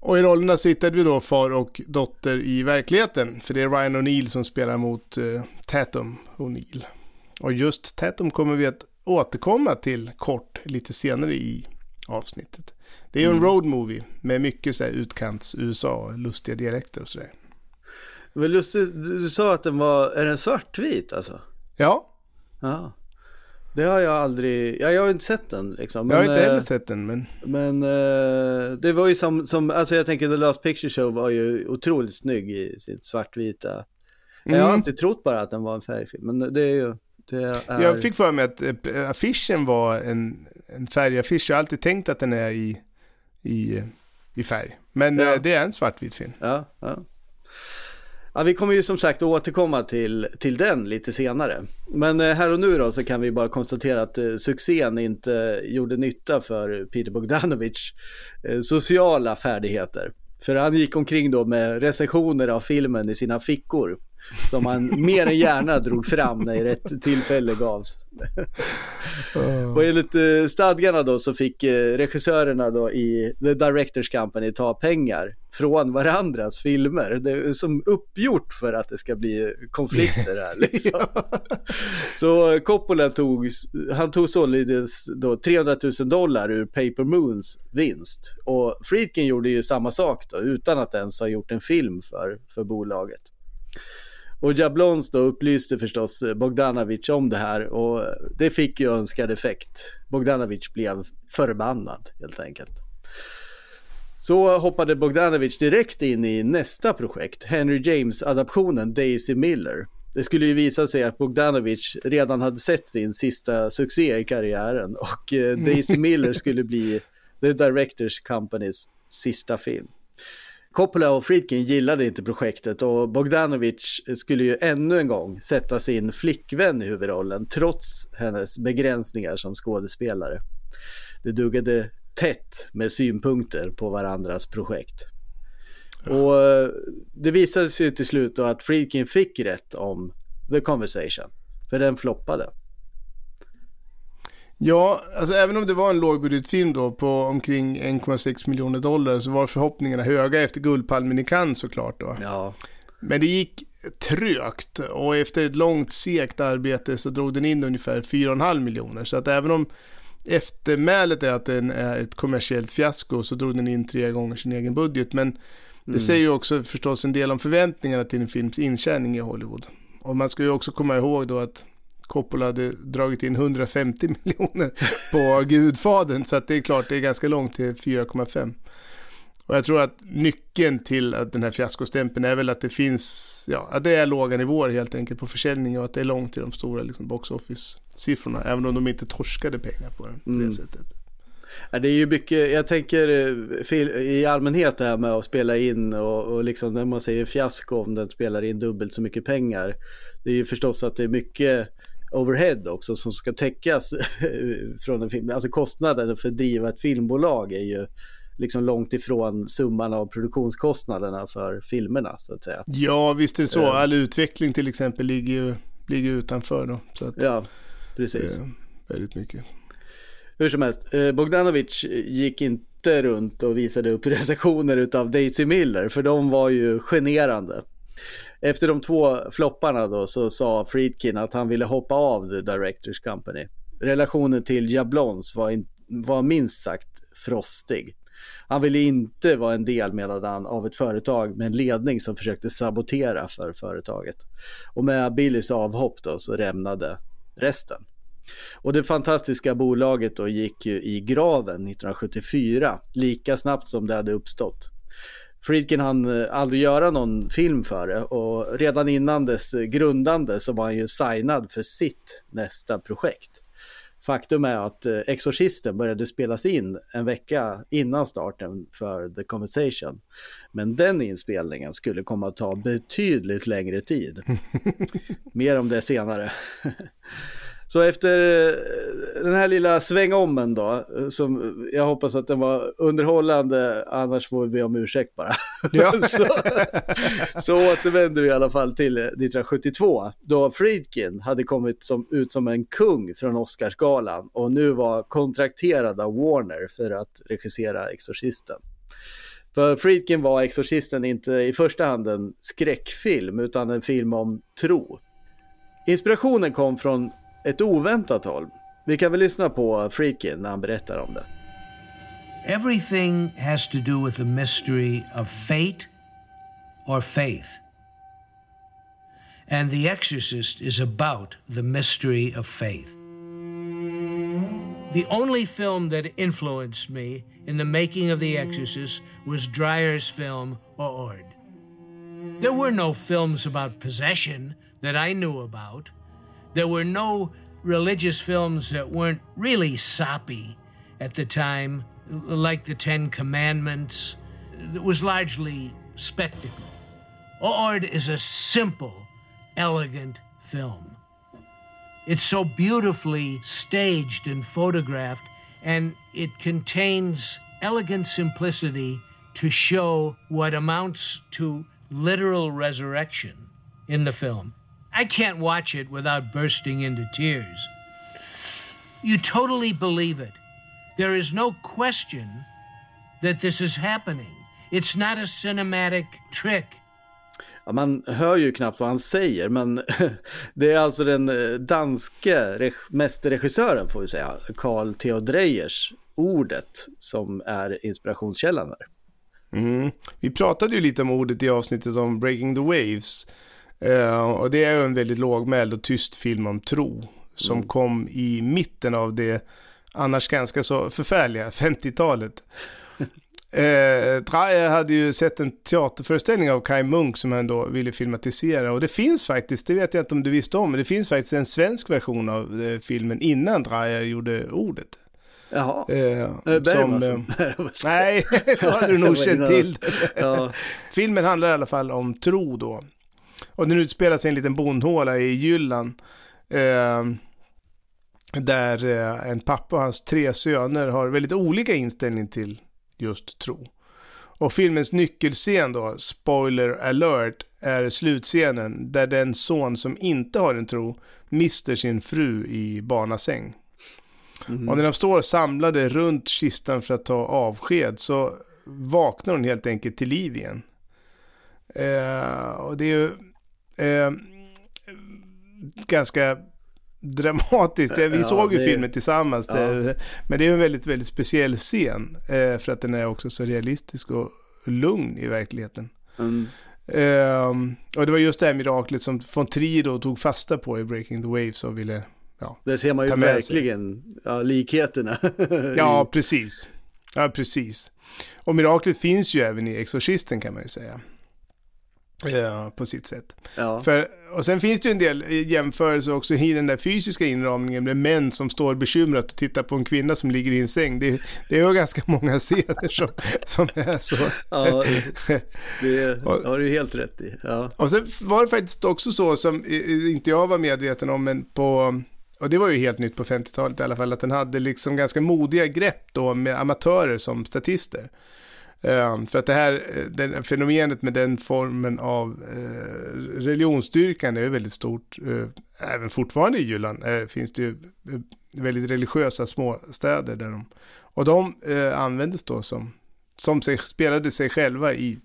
Och i rollerna så hittade vi då far och dotter i verkligheten. För det är Ryan O'Neill som spelar mot eh, Tatum O'Neill. Och just Tatum kommer vi att återkomma till kort lite senare i avsnittet. Det är ju en road movie med mycket så här utkants USA, lustiga dialekter och sådär. Var lustigt, du sa att den var, är den svartvit alltså? Ja, Ja. Det har jag aldrig, ja, jag har inte sett den liksom. jag har men, inte heller eh, sett den, men Men eh, det var ju som, som, alltså jag tänker The Last Picture Show var ju otroligt snygg i sitt svartvita. Jag har Mm. alltid trott bara att den var en färgfilm, men det är ju, är... jag fick för mig att eh, affischen var en, en färgaffisch. Jag har alltid tänkt att den är i, i, i färg. Men Ja. eh, det är en svartvit film. Ja, ja. Ja, vi kommer ju som sagt återkomma till, till den lite senare. Men eh, här och nu då så kan vi bara konstatera att eh, succén inte gjorde nytta för Peter Bogdanovich eh, sociala färdigheter. För han gick omkring då med recensioner av filmen i sina fickor. Som han mer än gärna drog fram när rätt tillfälle gavs. Och enligt eh, stadgarna då så fick eh, regissörerna då i The Directors Company ta pengar från varandras filmer. Det är som uppgjort för att det ska bli konflikter här liksom. Så Coppola tog, han tog således då 300 000 dollar ur Paper Moons vinst. Och Friedkin gjorde ju samma sak då utan att ens ha gjort en film för, för bolaget. Och Jablons då upplyste förstås Bogdanovich om det här och det fick ju önskad effekt. Bogdanovich blev förbannad helt enkelt. Så hoppade Bogdanovich direkt in i nästa projekt, Henry James-adaptionen Daisy Miller. Det skulle ju visa sig att Bogdanovich redan hade sett sin sista succé i karriären och eh, Daisy Miller skulle bli The Directors Companys sista film. Coppola och Friedkin gillade inte projektet och Bogdanovich skulle ju ännu en gång sätta sin flickvän i huvudrollen trots hennes begränsningar som skådespelare. Det duggade tätt med synpunkter på varandras projekt. Och eh, det visade sig till slut då att Friedkin fick rätt om The Conversation, för den floppade. Ja, alltså även om det var en lågbudgetfilm då på omkring 1,6 miljoner dollar så var förhoppningarna höga efter Guldpalmen i Cannes såklart då. Ja, Men det gick trögt och efter ett långt segt arbete så drog den in ungefär 4,5 miljoner. Så att även om eftermälet är att den är ett kommersiellt fiasko så drog den in tre gånger sin egen budget. Men det säger ju också förstås en del om förväntningarna till en films intjäning i Hollywood. Och man ska ju också komma ihåg då att Coppola hade dragit in 150 miljoner på Gudfadern så det är klart det är ganska långt till 4,5. Och jag tror att nyckeln till att den här fiaskostämpeln är väl att det finns, ja, att det är låga nivåer helt enkelt på försäljning och att det är långt till de stora liksom, box office-siffrorna, även om de inte torskade pengar på den på det sättet. Ja, det är ju mycket, jag tänker eh, i allmänhet det här med att spela in och, och liksom när man säger fiasko om den spelar in dubbelt så mycket pengar. Det är ju förstås att det är mycket overhead också som ska täckas från en film. Alltså kostnaden för att driva ett filmbolag är ju liksom långt ifrån summan av produktionskostnaderna för filmerna så att säga. Ja, visst är det så. Eh. All utveckling till exempel ligger ju ligger utanför då. Så att, Ja, precis. eh, väldigt mycket. Hur som helst, eh, Bogdanovic gick inte runt och visade upp recensioner utav Daisy Miller, för de var ju generande. Efter de två flopparna då så sa Friedkin att han ville hoppa av The Directors Company. Relationen till Jablons var, in, var minst sagt frostig. Han ville inte vara en del, menade han, av ett företag med en ledning som försökte sabotera för företaget. Och med Billys avhopp då så rämnade resten. Och det fantastiska bolaget då gick ju i graven 1974, lika snabbt som det hade uppstått. Friedkin hann eh, aldrig göra någon film för det och redan innan dess grundande så var han ju signad för sitt nästa projekt. Faktum är att eh, Exorcisten började spelas in en vecka innan starten för The Conversation. Men den inspelningen skulle komma att ta betydligt längre tid. Mer om det senare. Så efter eh, den här lilla svängommen då, eh, som jag hoppas att den var underhållande, annars får vi be om ursäkt bara. Ja. så, så återvänder vi i alla fall till 1972, då Friedkin hade kommit som, ut som en kung från Oscarsgalan och nu var kontrakterad av Warner för att regissera Exorcisten. För Friedkin var Exorcisten inte i första hand en skräckfilm utan en film om tro. Inspirationen kom från ett oväntat håll. Vi kan väl lyssna på Friedkin när han berättar om det. Everything has to do with the mystery of fate or faith. And The Exorcist is about the mystery of faith. The only film that influenced me in the making of The Exorcist was Dreyer's film Ord. There were no films about possession that I knew about. There were no religious films that weren't really soppy at the time, like the Ten Commandments. It was largely spectacle. Ord is a simple, elegant film. It's so beautifully staged and photographed, and it contains elegant simplicity to show what amounts to literal resurrection in the film. I can't watch it without bursting into tears. You totally believe it. There is no question that this is happening. It's not a cinematic trick. Ja, man hör ju knappt vad han säger, men det är alltså den eh, danske reg- mästerregissören, får vi säga, Carl Theo Dreyers ordet som är inspirationskällan här. Mm. Vi pratade ju lite om ordet i avsnittet om Breaking the Waves. Eh, och det är ju en väldigt lågmäld och tyst film om tro. Som kom i mitten av det annars ganska så förfärliga 50-talet. Eh, Dreyer hade ju sett en teaterföreställning av Kai Munk som han då ville filmatisera. Och det finns faktiskt, det vet jag inte om du visste om, men det finns faktiskt en svensk version av eh, filmen innan Dreyer gjorde ordet. Jaha, Eh, som- eh, nej, då hade du nog känt till. ja, Filmen handlar i alla fall om tro då. Och den utspelar sig i en liten bondhåla i Jylland. Eh, där eh, en pappa och hans tre söner har väldigt olika inställning till just tro. Och filmens nyckelscen då, spoiler alert, är slutscenen där den son som inte har en tro mister sin fru i barnasäng. Och när de står samlade runt kistan för att ta avsked så vaknar hon helt enkelt till liv igen. Eh, och det är ju eh, ganska dramatiskt. Vi Ja, såg ju det- filmen tillsammans. Ja. eh, Men det är en väldigt, väldigt speciell scen. Eh, för att den är också så realistisk och lugn i verkligheten. mm, Ehm, och det var just det här miraklet som von Trier då tog fasta på i Breaking the Waves och ville, ja. där ser man ju verkligen ja, likheterna. Ja, precis. Ja, precis. Och miraklet finns ju även i Exorcisten kan man ju säga. Ja, på sitt sätt. Ja. För, och sen finns det ju en del jämförelser också i den där fysiska inramningen med män som står bekymrat och tittar på en kvinna som ligger i en säng. Det, det är ju ganska många scener som, som är så. Ja, det har du helt rätt i. Ja. Och sen var det faktiskt också så som eh, inte jag var medveten om, men på, och det var ju helt nytt på 50-talet i alla fall, att den hade liksom ganska modiga grepp då med amatörer som statister. Um, för att det här eh, den, fenomenet med den formen av uh, religionsstyrkan är väldigt stort. Uh, även fortfarande i Jylland finns det ju väldigt religiösa småstäder. Där de, och de användes då som, som sig, spelade sig själva i,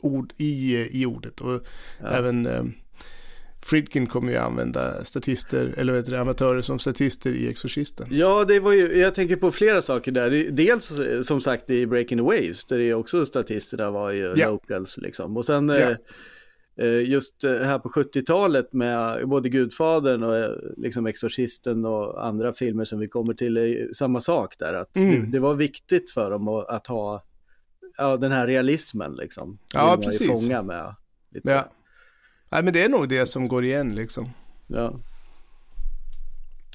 ord, i, i ordet. Och ja. även Friedkin kommer ju använda statister, eller vet du, amatörer som statister i Exorcisten. Ja, det var ju, jag tänker på flera saker där. Dels som sagt i Breaking the Waves, där det är också statisterna var ju ja. locals liksom. Och sen ja. eh, just här på 70-talet med både Gudfadern och liksom Exorcisten och andra filmer som vi kommer till är samma sak där. Att mm. det, det, var viktigt för dem att, att ha ja, den här realismen liksom. Ja, precis. Fånga med. Lite. Ja. Nej, men det är nog det som går igen liksom. Ja.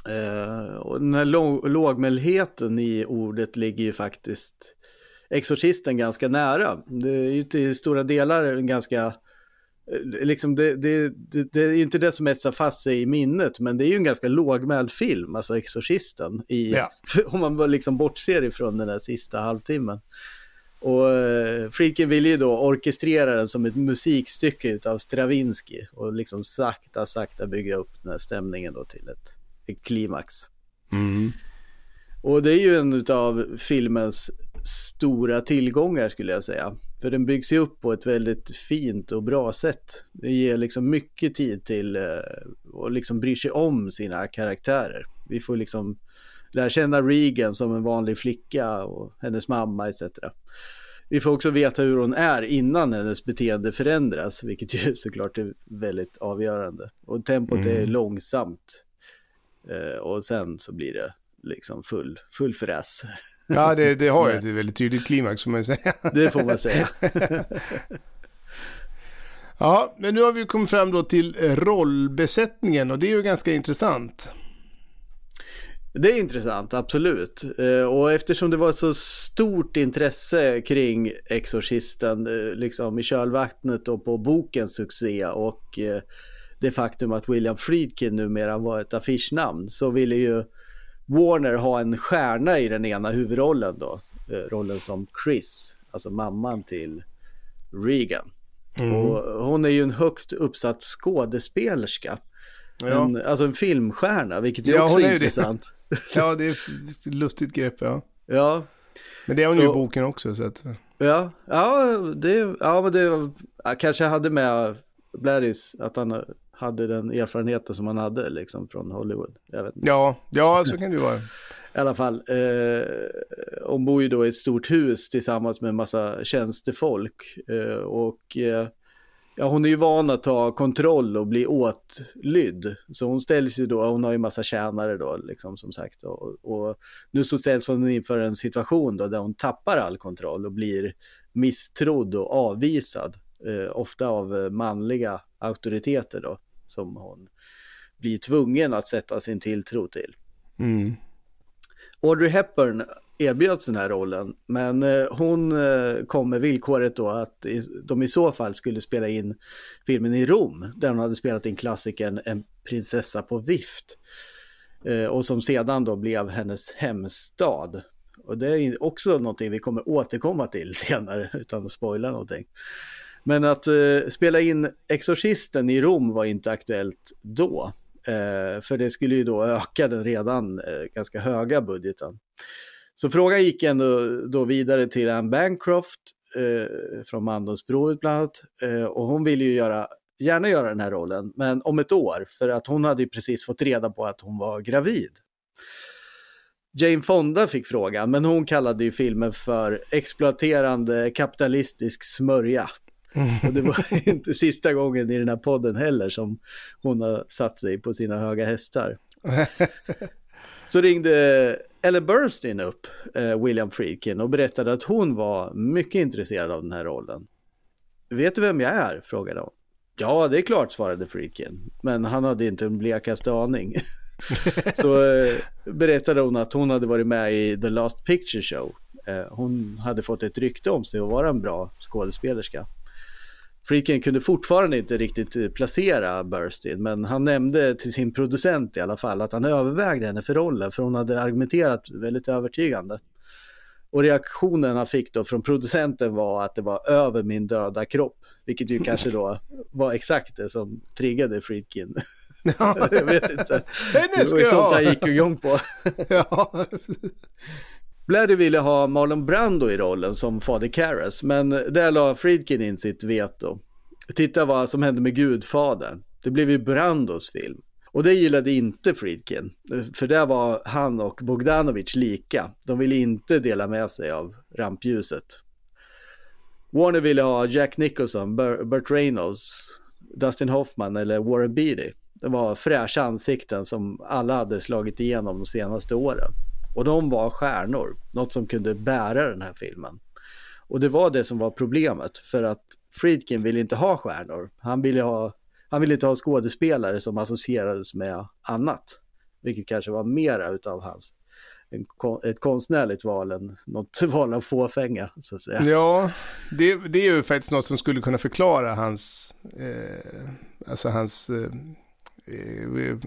Eh, och den här lågmäldheten i ordet ligger ju faktiskt exorcisten ganska nära. Det är ju till stora delar en ganska, eh, liksom det, det, det, det är ju inte det som etsar fast sig i minnet, men det är ju en ganska lågmäld film, alltså Exorcisten, i, ja. om man liksom bortser ifrån den här sista halvtimmen. Och eh, Friedkin ville ju då orkestrera den som ett musikstycke utav Stravinsky och liksom sakta, sakta bygga upp den här stämningen då till ett, ett klimax. Mm. Och det är ju en av filmens stora tillgångar skulle jag säga. För den byggs ju upp på ett väldigt fint och bra sätt. Det ger liksom mycket tid till eh, och liksom bryr sig om sina karaktärer. Vi får liksom lär känna Regan som en vanlig flicka och hennes mamma etc. Vi får också veta hur hon är innan hennes beteende förändras, vilket ju såklart är väldigt avgörande. Och tempot mm. är långsamt. Eh, och sen så blir det liksom full, full fräs. Ja, det, det har ju ett väldigt tydligt klimax får man säga. Det får man säga. ja, men nu har vi kommit fram då till rollbesättningen och det är ju ganska intressant. Det är intressant, absolut. Eh, och eftersom det var så stort intresse kring Exorcisten, eh, liksom i kölvattnet och på bokens succé och eh, det faktum att William Friedkin numera var ett affischnamn så ville ju Warner ha en stjärna i den ena huvudrollen då, rollen som Chris, alltså mamman till Regan. Mm. Och hon är ju en högt uppsatt skådespelerska. Ja. En, alltså en filmstjärna, vilket är ja, också är intressant. Ja, det är ett lustigt grepp, ja. Ja. Men det har hon så, ju i boken också, så att... Ja, ja, det, ja, men det kanske hade med Bladys, att han hade den erfarenheten som han hade liksom från Hollywood. Jag vet inte. Ja, ja, så kan det ju vara. I alla fall, eh, hon bor ju då i ett stort hus tillsammans med en massa tjänstefolk. Eh, och eh, ja, hon är ju van att ta kontroll och bli åtlydd. Så hon ställs ju då, hon har ju massa tjänare då, liksom som sagt. Och, och nu så ställs hon inför en situation då där hon tappar all kontroll och blir misstrodd och avvisad. Eh, ofta av eh, manliga auktoriteter då, som hon blir tvungen att sätta sin tilltro till. Mm. Audrey Hepburn erbjöds den här rollen. Men eh, hon eh, kom med villkoret då att de i så fall skulle spela in filmen i Rom, där hon hade spelat in klassikern En prinsessa på vift. Eh, och som sedan då blev hennes hemstad. Och det är också någonting vi kommer återkomma till senare, utan att spoila någonting. Men att eh, spela in Exorcisten i Rom var inte aktuellt då. Eh, för det skulle ju då öka den redan eh, ganska höga budgeten. Så frågan gick ändå då vidare till Anne Bancroft eh, från Mandomsprovet bland annat. Eh, och hon ville ju göra, gärna göra den här rollen, men om ett år. För att hon hade ju precis fått reda på att hon var gravid. Jane Fonda fick frågan, men hon kallade ju filmen för exploaterande kapitalistisk smörja. Och det var inte sista gången i den här podden heller som hon har satt sig på sina höga hästar. Så ringde Ellen Burstyn upp eh, William Friedkin och berättade att hon var mycket intresserad av den här rollen. vet du vem jag är? frågade hon. Ja, det är klart, svarade Friedkin. Men han hade inte en blekaste aning. Så eh, berättade hon att hon hade varit med i The Last Picture Show. Eh, hon hade fått ett rykte om sig att vara en bra skådespelerska. Friedkin kunde fortfarande inte riktigt eh, placera Burstyn, men han nämnde till sin producent i alla fall att han övervägde henne för rollen, för hon hade argumenterat väldigt övertygande. Och reaktionen han fick då från producenten var att det var över min döda kropp, vilket ju kanske då var exakt det som triggade Friedkin. jag vet inte. Henne Det var ju sånt ha. han gick igång på. Ja. Bladdy ville ha Marlon Brando i rollen som fader Karras, men där la Friedkin in sitt veto. Titta vad som hände med Gudfadern. Det blev ju Brandos film. Och det gillade inte Friedkin, för där var han och Bogdanovich lika. De ville inte dela med sig av rampljuset. Warner ville ha Jack Nicholson, Burt Reynolds, Dustin Hoffman eller Warren Beatty. Det var fräscha ansikten som alla hade slagit igenom de senaste åren. Och de var stjärnor, något som kunde bära den här filmen. Och det var det som var problemet, för att Friedkin ville inte ha stjärnor. Han ville, ha, han ville inte ha skådespelare som associerades med annat. Vilket kanske var mera utav hans, en, ett konstnärligt val än något val av fåfänga, så att säga. Ja, det, det är ju faktiskt något som skulle kunna förklara hans, eh, alltså hans eh,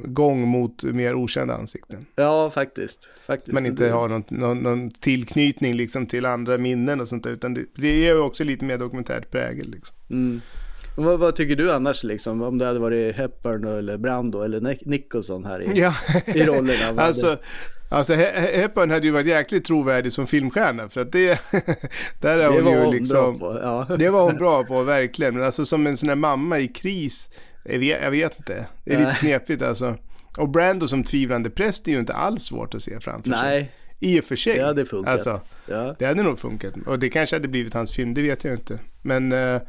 gång mot mer okända ansikten. Ja, faktiskt. faktiskt. Man inte har någon, någon, någon tillknytning liksom till andra minnen och sånt där, utan det, det ger ju också lite mer dokumentärt prägel. Liksom. Mm. Vad, vad tycker du annars, liksom, om det hade varit Hepburn eller Brando eller Nic- Nicholson här i, Ja, i rollerna? alltså, alltså He- He- Hepburn hade ju varit jäkligt trovärdig som filmstjärna, för att det, där är det hon var ju hon liksom... bra på. Ja. Det var hon bra på, verkligen. Men alltså som en sån här mamma i kris, jag vet, jag vet inte. Det är lite knepigt alltså. Och Brando som tvivlande präst är ju inte alls svårt att se framför sig. Nej, I och för sig. det hade funkat. Alltså, ja. det hade nog funkat. Och det kanske hade blivit hans film, det vet jag inte. Men, eh,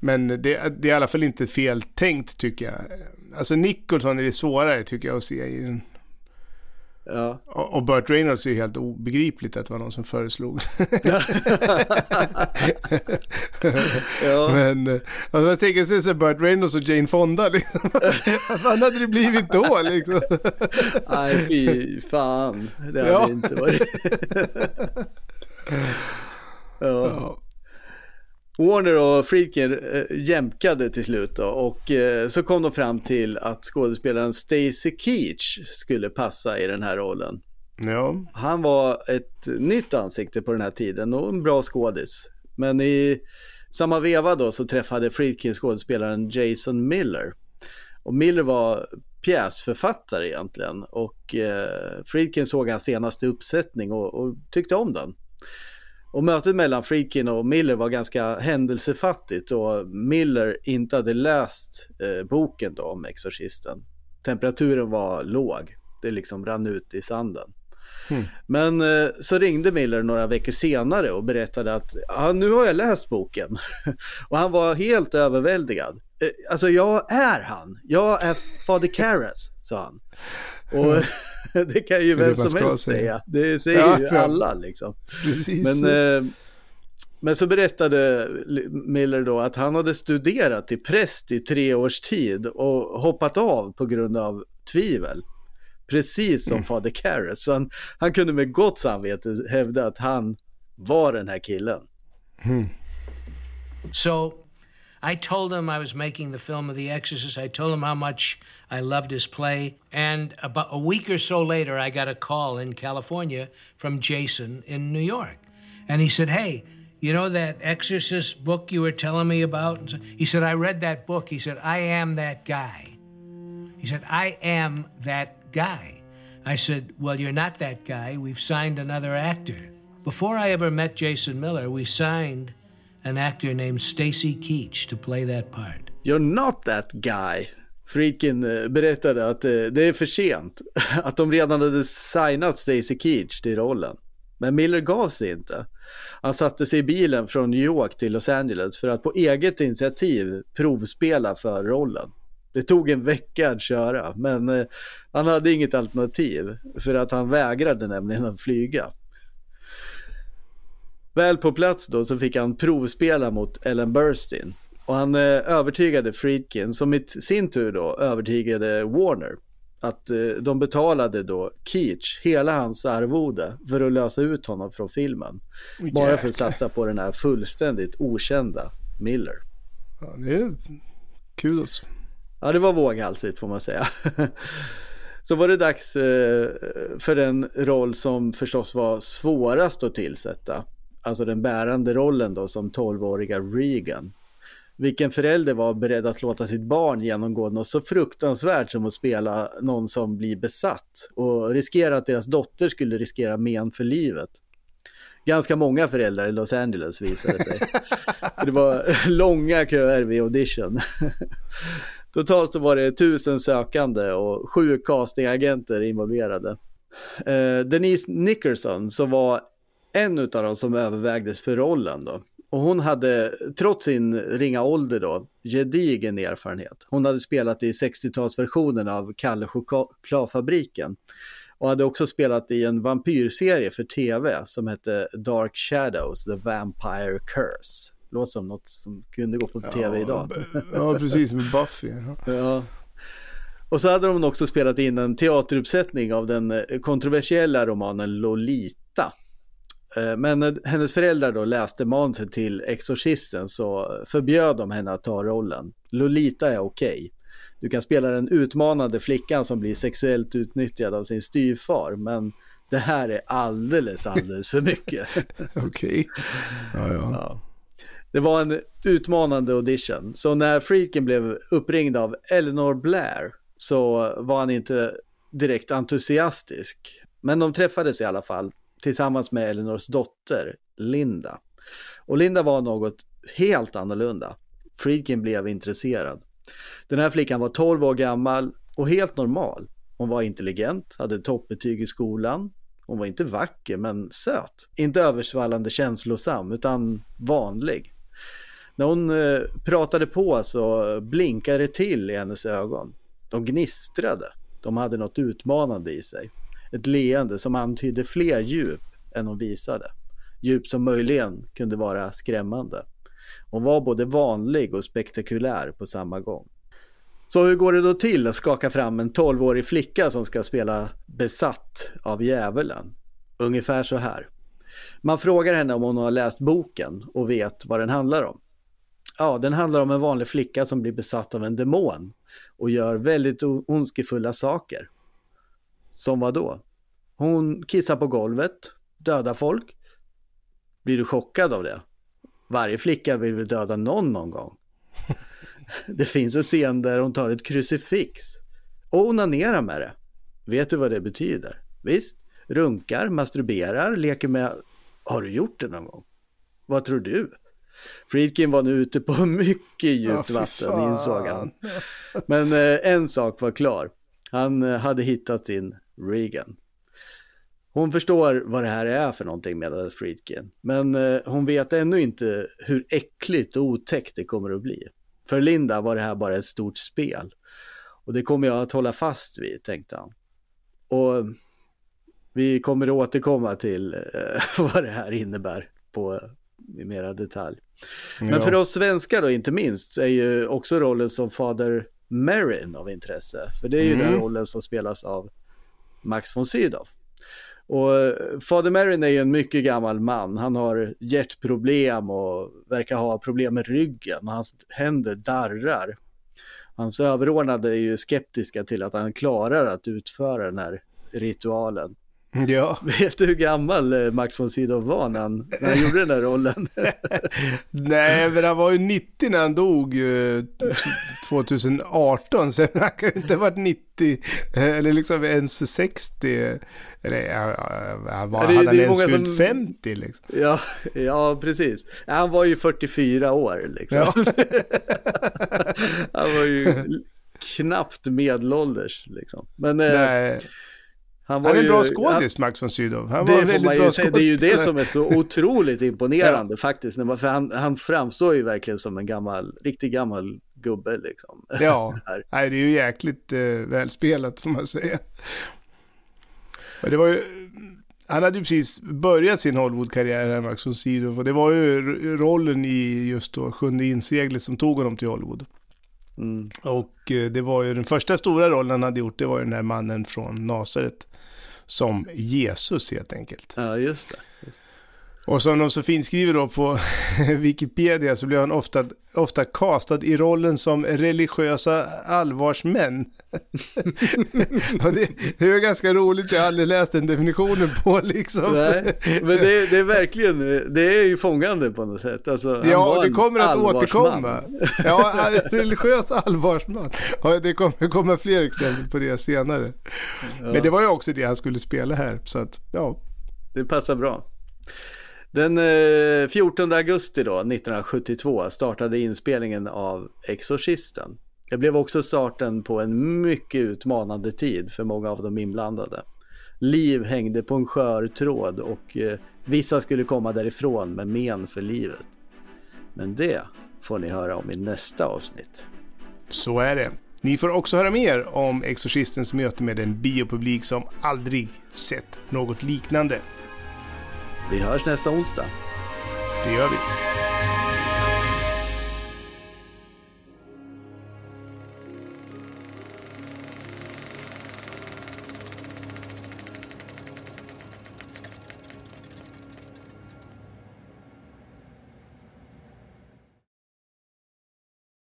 men det, det är i alla fall inte fel tänkt tycker jag. Alltså Nicholson är det svårare tycker jag att se i en Ja. och Burt Reynolds är ju helt obegripligt att det var någon som föreslog. ja. Men eh, alltså jag tänker sig så Burt Reynolds och Jane Fonda liksom. Vad fan hade det blivit då liksom? Nej, fy fan. Det hade Ja. inte varit. ja. Ja. Warner och Friedkin äh, jämkade till slut då, och eh, så kom de fram till att skådespelaren Stacy Keach skulle passa i den här rollen. ja. Han var ett nytt ansikte på den här tiden och en bra skådis. Men i samma veva då så träffade Friedkin skådespelaren Jason Miller. Och Miller var pjäsförfattare egentligen och eh, Friedkin såg hans senaste uppsättning och, och tyckte om den. Och mötet mellan Friedkin och Miller var ganska händelsefattigt och Miller inte hade läst eh, boken då om Exorcisten. Temperaturen var låg, det liksom rann ut i sanden. Men eh, så ringde Miller några veckor senare och berättade att ja, nu har jag läst boken. och han var helt överväldigad. Eh, alltså jag är han, jag är fader Karras, sa han. Och det kan ju vem man som helst säga. säga. Det säger Ja, ju alla liksom. Precis. Men, eh, men så berättade Miller då att han hade studerat till präst i tre års tid och hoppat av på grund av tvivel. Precis som fader Karras. Så han, han kunde med gott samvete hävda att han var den här killen. So I told him I was making the film of The Exorcist. I told him how much I loved his play. And about a week or so later, I got a call in California from Jason in New York. And he said, Hey, you know that Exorcist book you were telling me about? He said, I read that book. He said, I am that guy. He said, I am that guy. I said, Well, you're not that guy. We've signed another actor. Before I ever met Jason Miller, we signed an actor named Stacy Keach to play that part. You're not that guy. Freakin eh, berättade att eh, det är för sent. Att de redan hade signat Stacy Keach till rollen. Men Miller gav sig inte. Han satte sig i bilen från New York till Los Angeles för att på eget initiativ provspela för rollen. Det tog en vecka att köra, men eh, han hade inget alternativ för att han vägrade nämligen att flyga. Väl på plats då så fick han provspela mot Ellen Burstyn. Och han eh, övertygade Friedkin, som i sin tur då övertygade Warner, att eh, de betalade då Keach hela hans arvode för att lösa ut honom från filmen. Bara för att satsa på den här fullständigt okända Miller. Ja, det är kudos. Ja, det var våghalsigt får man säga. Så var det dags eh, för den roll som förstås var svårast att tillsätta. Alltså den bärande rollen då som 12-åriga Regan. Vilken förälder var beredd att låta sitt barn genomgå något så fruktansvärt som att spela någon som blir besatt och riskera att deras dotter skulle riskera men för livet. Ganska många föräldrar i Los Angeles visade sig. det var långa köer vid audition. Totalt så var det tusen sökande och sju castingagenter involverade. Eh, Denise Nickerson som var en av dem som övervägdes för rollen då. Och hon hade, trots sin ringa ålder då, gedigen erfarenhet. Hon hade spelat i 60-talsversionen av Kalle chokladfabriken. Och hade också spelat i en vampyrserie för tv som hette Dark Shadows, The Vampire Curse. Låter som något som kunde gå på tv idag. Ja, precis med Buffy. Ja. Ja. Och så hade de också spelat in en teateruppsättning av den eh, kontroversiella romanen Lolita. Eh, Men när hennes föräldrar då läste manuset till Exorcisten så förbjöd de henne att ta rollen. Lolita är okej. Du kan spela den utmanande flickan som blir sexuellt utnyttjad av sin styvfar, men det här är alldeles, alldeles för mycket. Okej. Ja, ja. Ja. Det var en utmanande audition. Så när Friedkin blev uppringd av Eleanor Blair så var han inte direkt entusiastisk. Men de träffades i alla fall tillsammans med Elinors dotter Linda. Och Linda var något helt annorlunda. Friedkin blev intresserad. Den här flickan var 12 år gammal och helt normal. Hon var intelligent, hade toppbetyg i skolan. Hon var inte vacker men söt. Inte översvallande känslosam utan vanlig. När hon eh, pratade på så blinkade det till i hennes ögon. De gnistrade. De hade något utmanande i sig. Ett leende som antydde fler djup än hon visade. Djup som möjligen kunde vara skrämmande. Hon var både vanlig och spektakulär på samma gång. Så hur går det då till att skaka fram en 12-årig flicka som ska spela besatt av djävulen? Ungefär så här. Man frågar henne om hon har läst boken och vet vad den handlar om. Ja, den handlar om en vanlig flicka som blir besatt av en demon och gör väldigt ondskefulla saker. Som vad då? Hon kissar på golvet, dödar folk. Blir du chockad av det? Varje flicka vill väl döda någon någon gång. Det finns en scen där hon tar ett krucifix och onanerar med det. Vet du vad det betyder? Visst, runkar, masturberar, leker med... Har du gjort det någon gång? Vad tror du? Friedkin var nu ute på mycket djupt vatten insåg han. Men eh, en sak var klar. Han eh, hade hittat sin Regan. Hon förstår vad det här är för någonting med Friedkin. Men eh, hon vet ännu inte hur äckligt och otäckt det kommer att bli. För Linda var det här bara ett stort spel. Och det kommer jag att hålla fast vid, tänkte han. Och vi kommer att återkomma till eh, vad det här innebär på i mera detalj. Men Ja. för oss svenskar då inte minst är ju också rollen som fader Merrin av intresse. För det är ju Mm. den rollen som spelas av Max von Sydow. Och eh, fader Merrin är ju en mycket gammal man. Han har hjärtproblem och verkar ha problem med ryggen. Hans händer darrar. Hans överordnade är ju skeptiska till att han klarar att utföra den här ritualen. Ja, Vet du hur gammal eh, Max von Sydow var när han, när han gjorde den här rollen? nej men han var ju 90 när han dog eh, 2018, så han kan ju inte ha varit 90, eh, eller liksom ens 60, eller han var, det hade han ens fyllt som- 50 liksom? Ja, ja, precis. Han var ju 44 år liksom. Ja. han var ju knappt medelålders liksom. Men eh, Nej. Han var Han är en bra skådis, Max von Sydow. Han Det, var väldigt bra säga. det är ju det som är så otroligt imponerande faktiskt. När man, för han, han framstår ju verkligen som en gammal, riktigt gammal gubbe liksom. Ja, nej, det är ju jäkligt eh, välspelat får man säga. Men det var ju, han hade ju precis börjat sin Hollywood-karriär här, Max von Sydow. Och det var ju rollen i just då Sjunde inseglet som tog honom till Hollywood. Mm. Och eh, det var ju den första stora rollen han hade gjort, det var ju den här mannen från Nasaret. Som Jesus helt enkelt. Ja, just det. Och som de så fint skriver då på Wikipedia så blev han ofta, ofta castad i rollen som religiösa allvarsmän. det, det är ganska roligt, jag har aldrig läst den definitionen på liksom. Nej, men det, det är verkligen, det är ju fångande på något sätt. Alltså, Ja, det kommer att allvarsman. återkomma. Ja, religiös allvarsman. Ja, det kommer komma fler exempel på det senare. Men det var ju också det han skulle spela här, så att ja. Det passar bra. Den eh, 14 augusti då, 1972 startade inspelningen av Exorcisten. Det blev också starten på en mycket utmanande tid för många av de inblandade. Liv hängde på en skör tråd och eh, vissa skulle komma därifrån med men för livet. Men det får ni höra om i nästa avsnitt. Så är det. Ni får också höra mer om Exorcistens möte med en biopublik som aldrig sett något liknande. Vi hörs nästa onsdag. Det gör vi.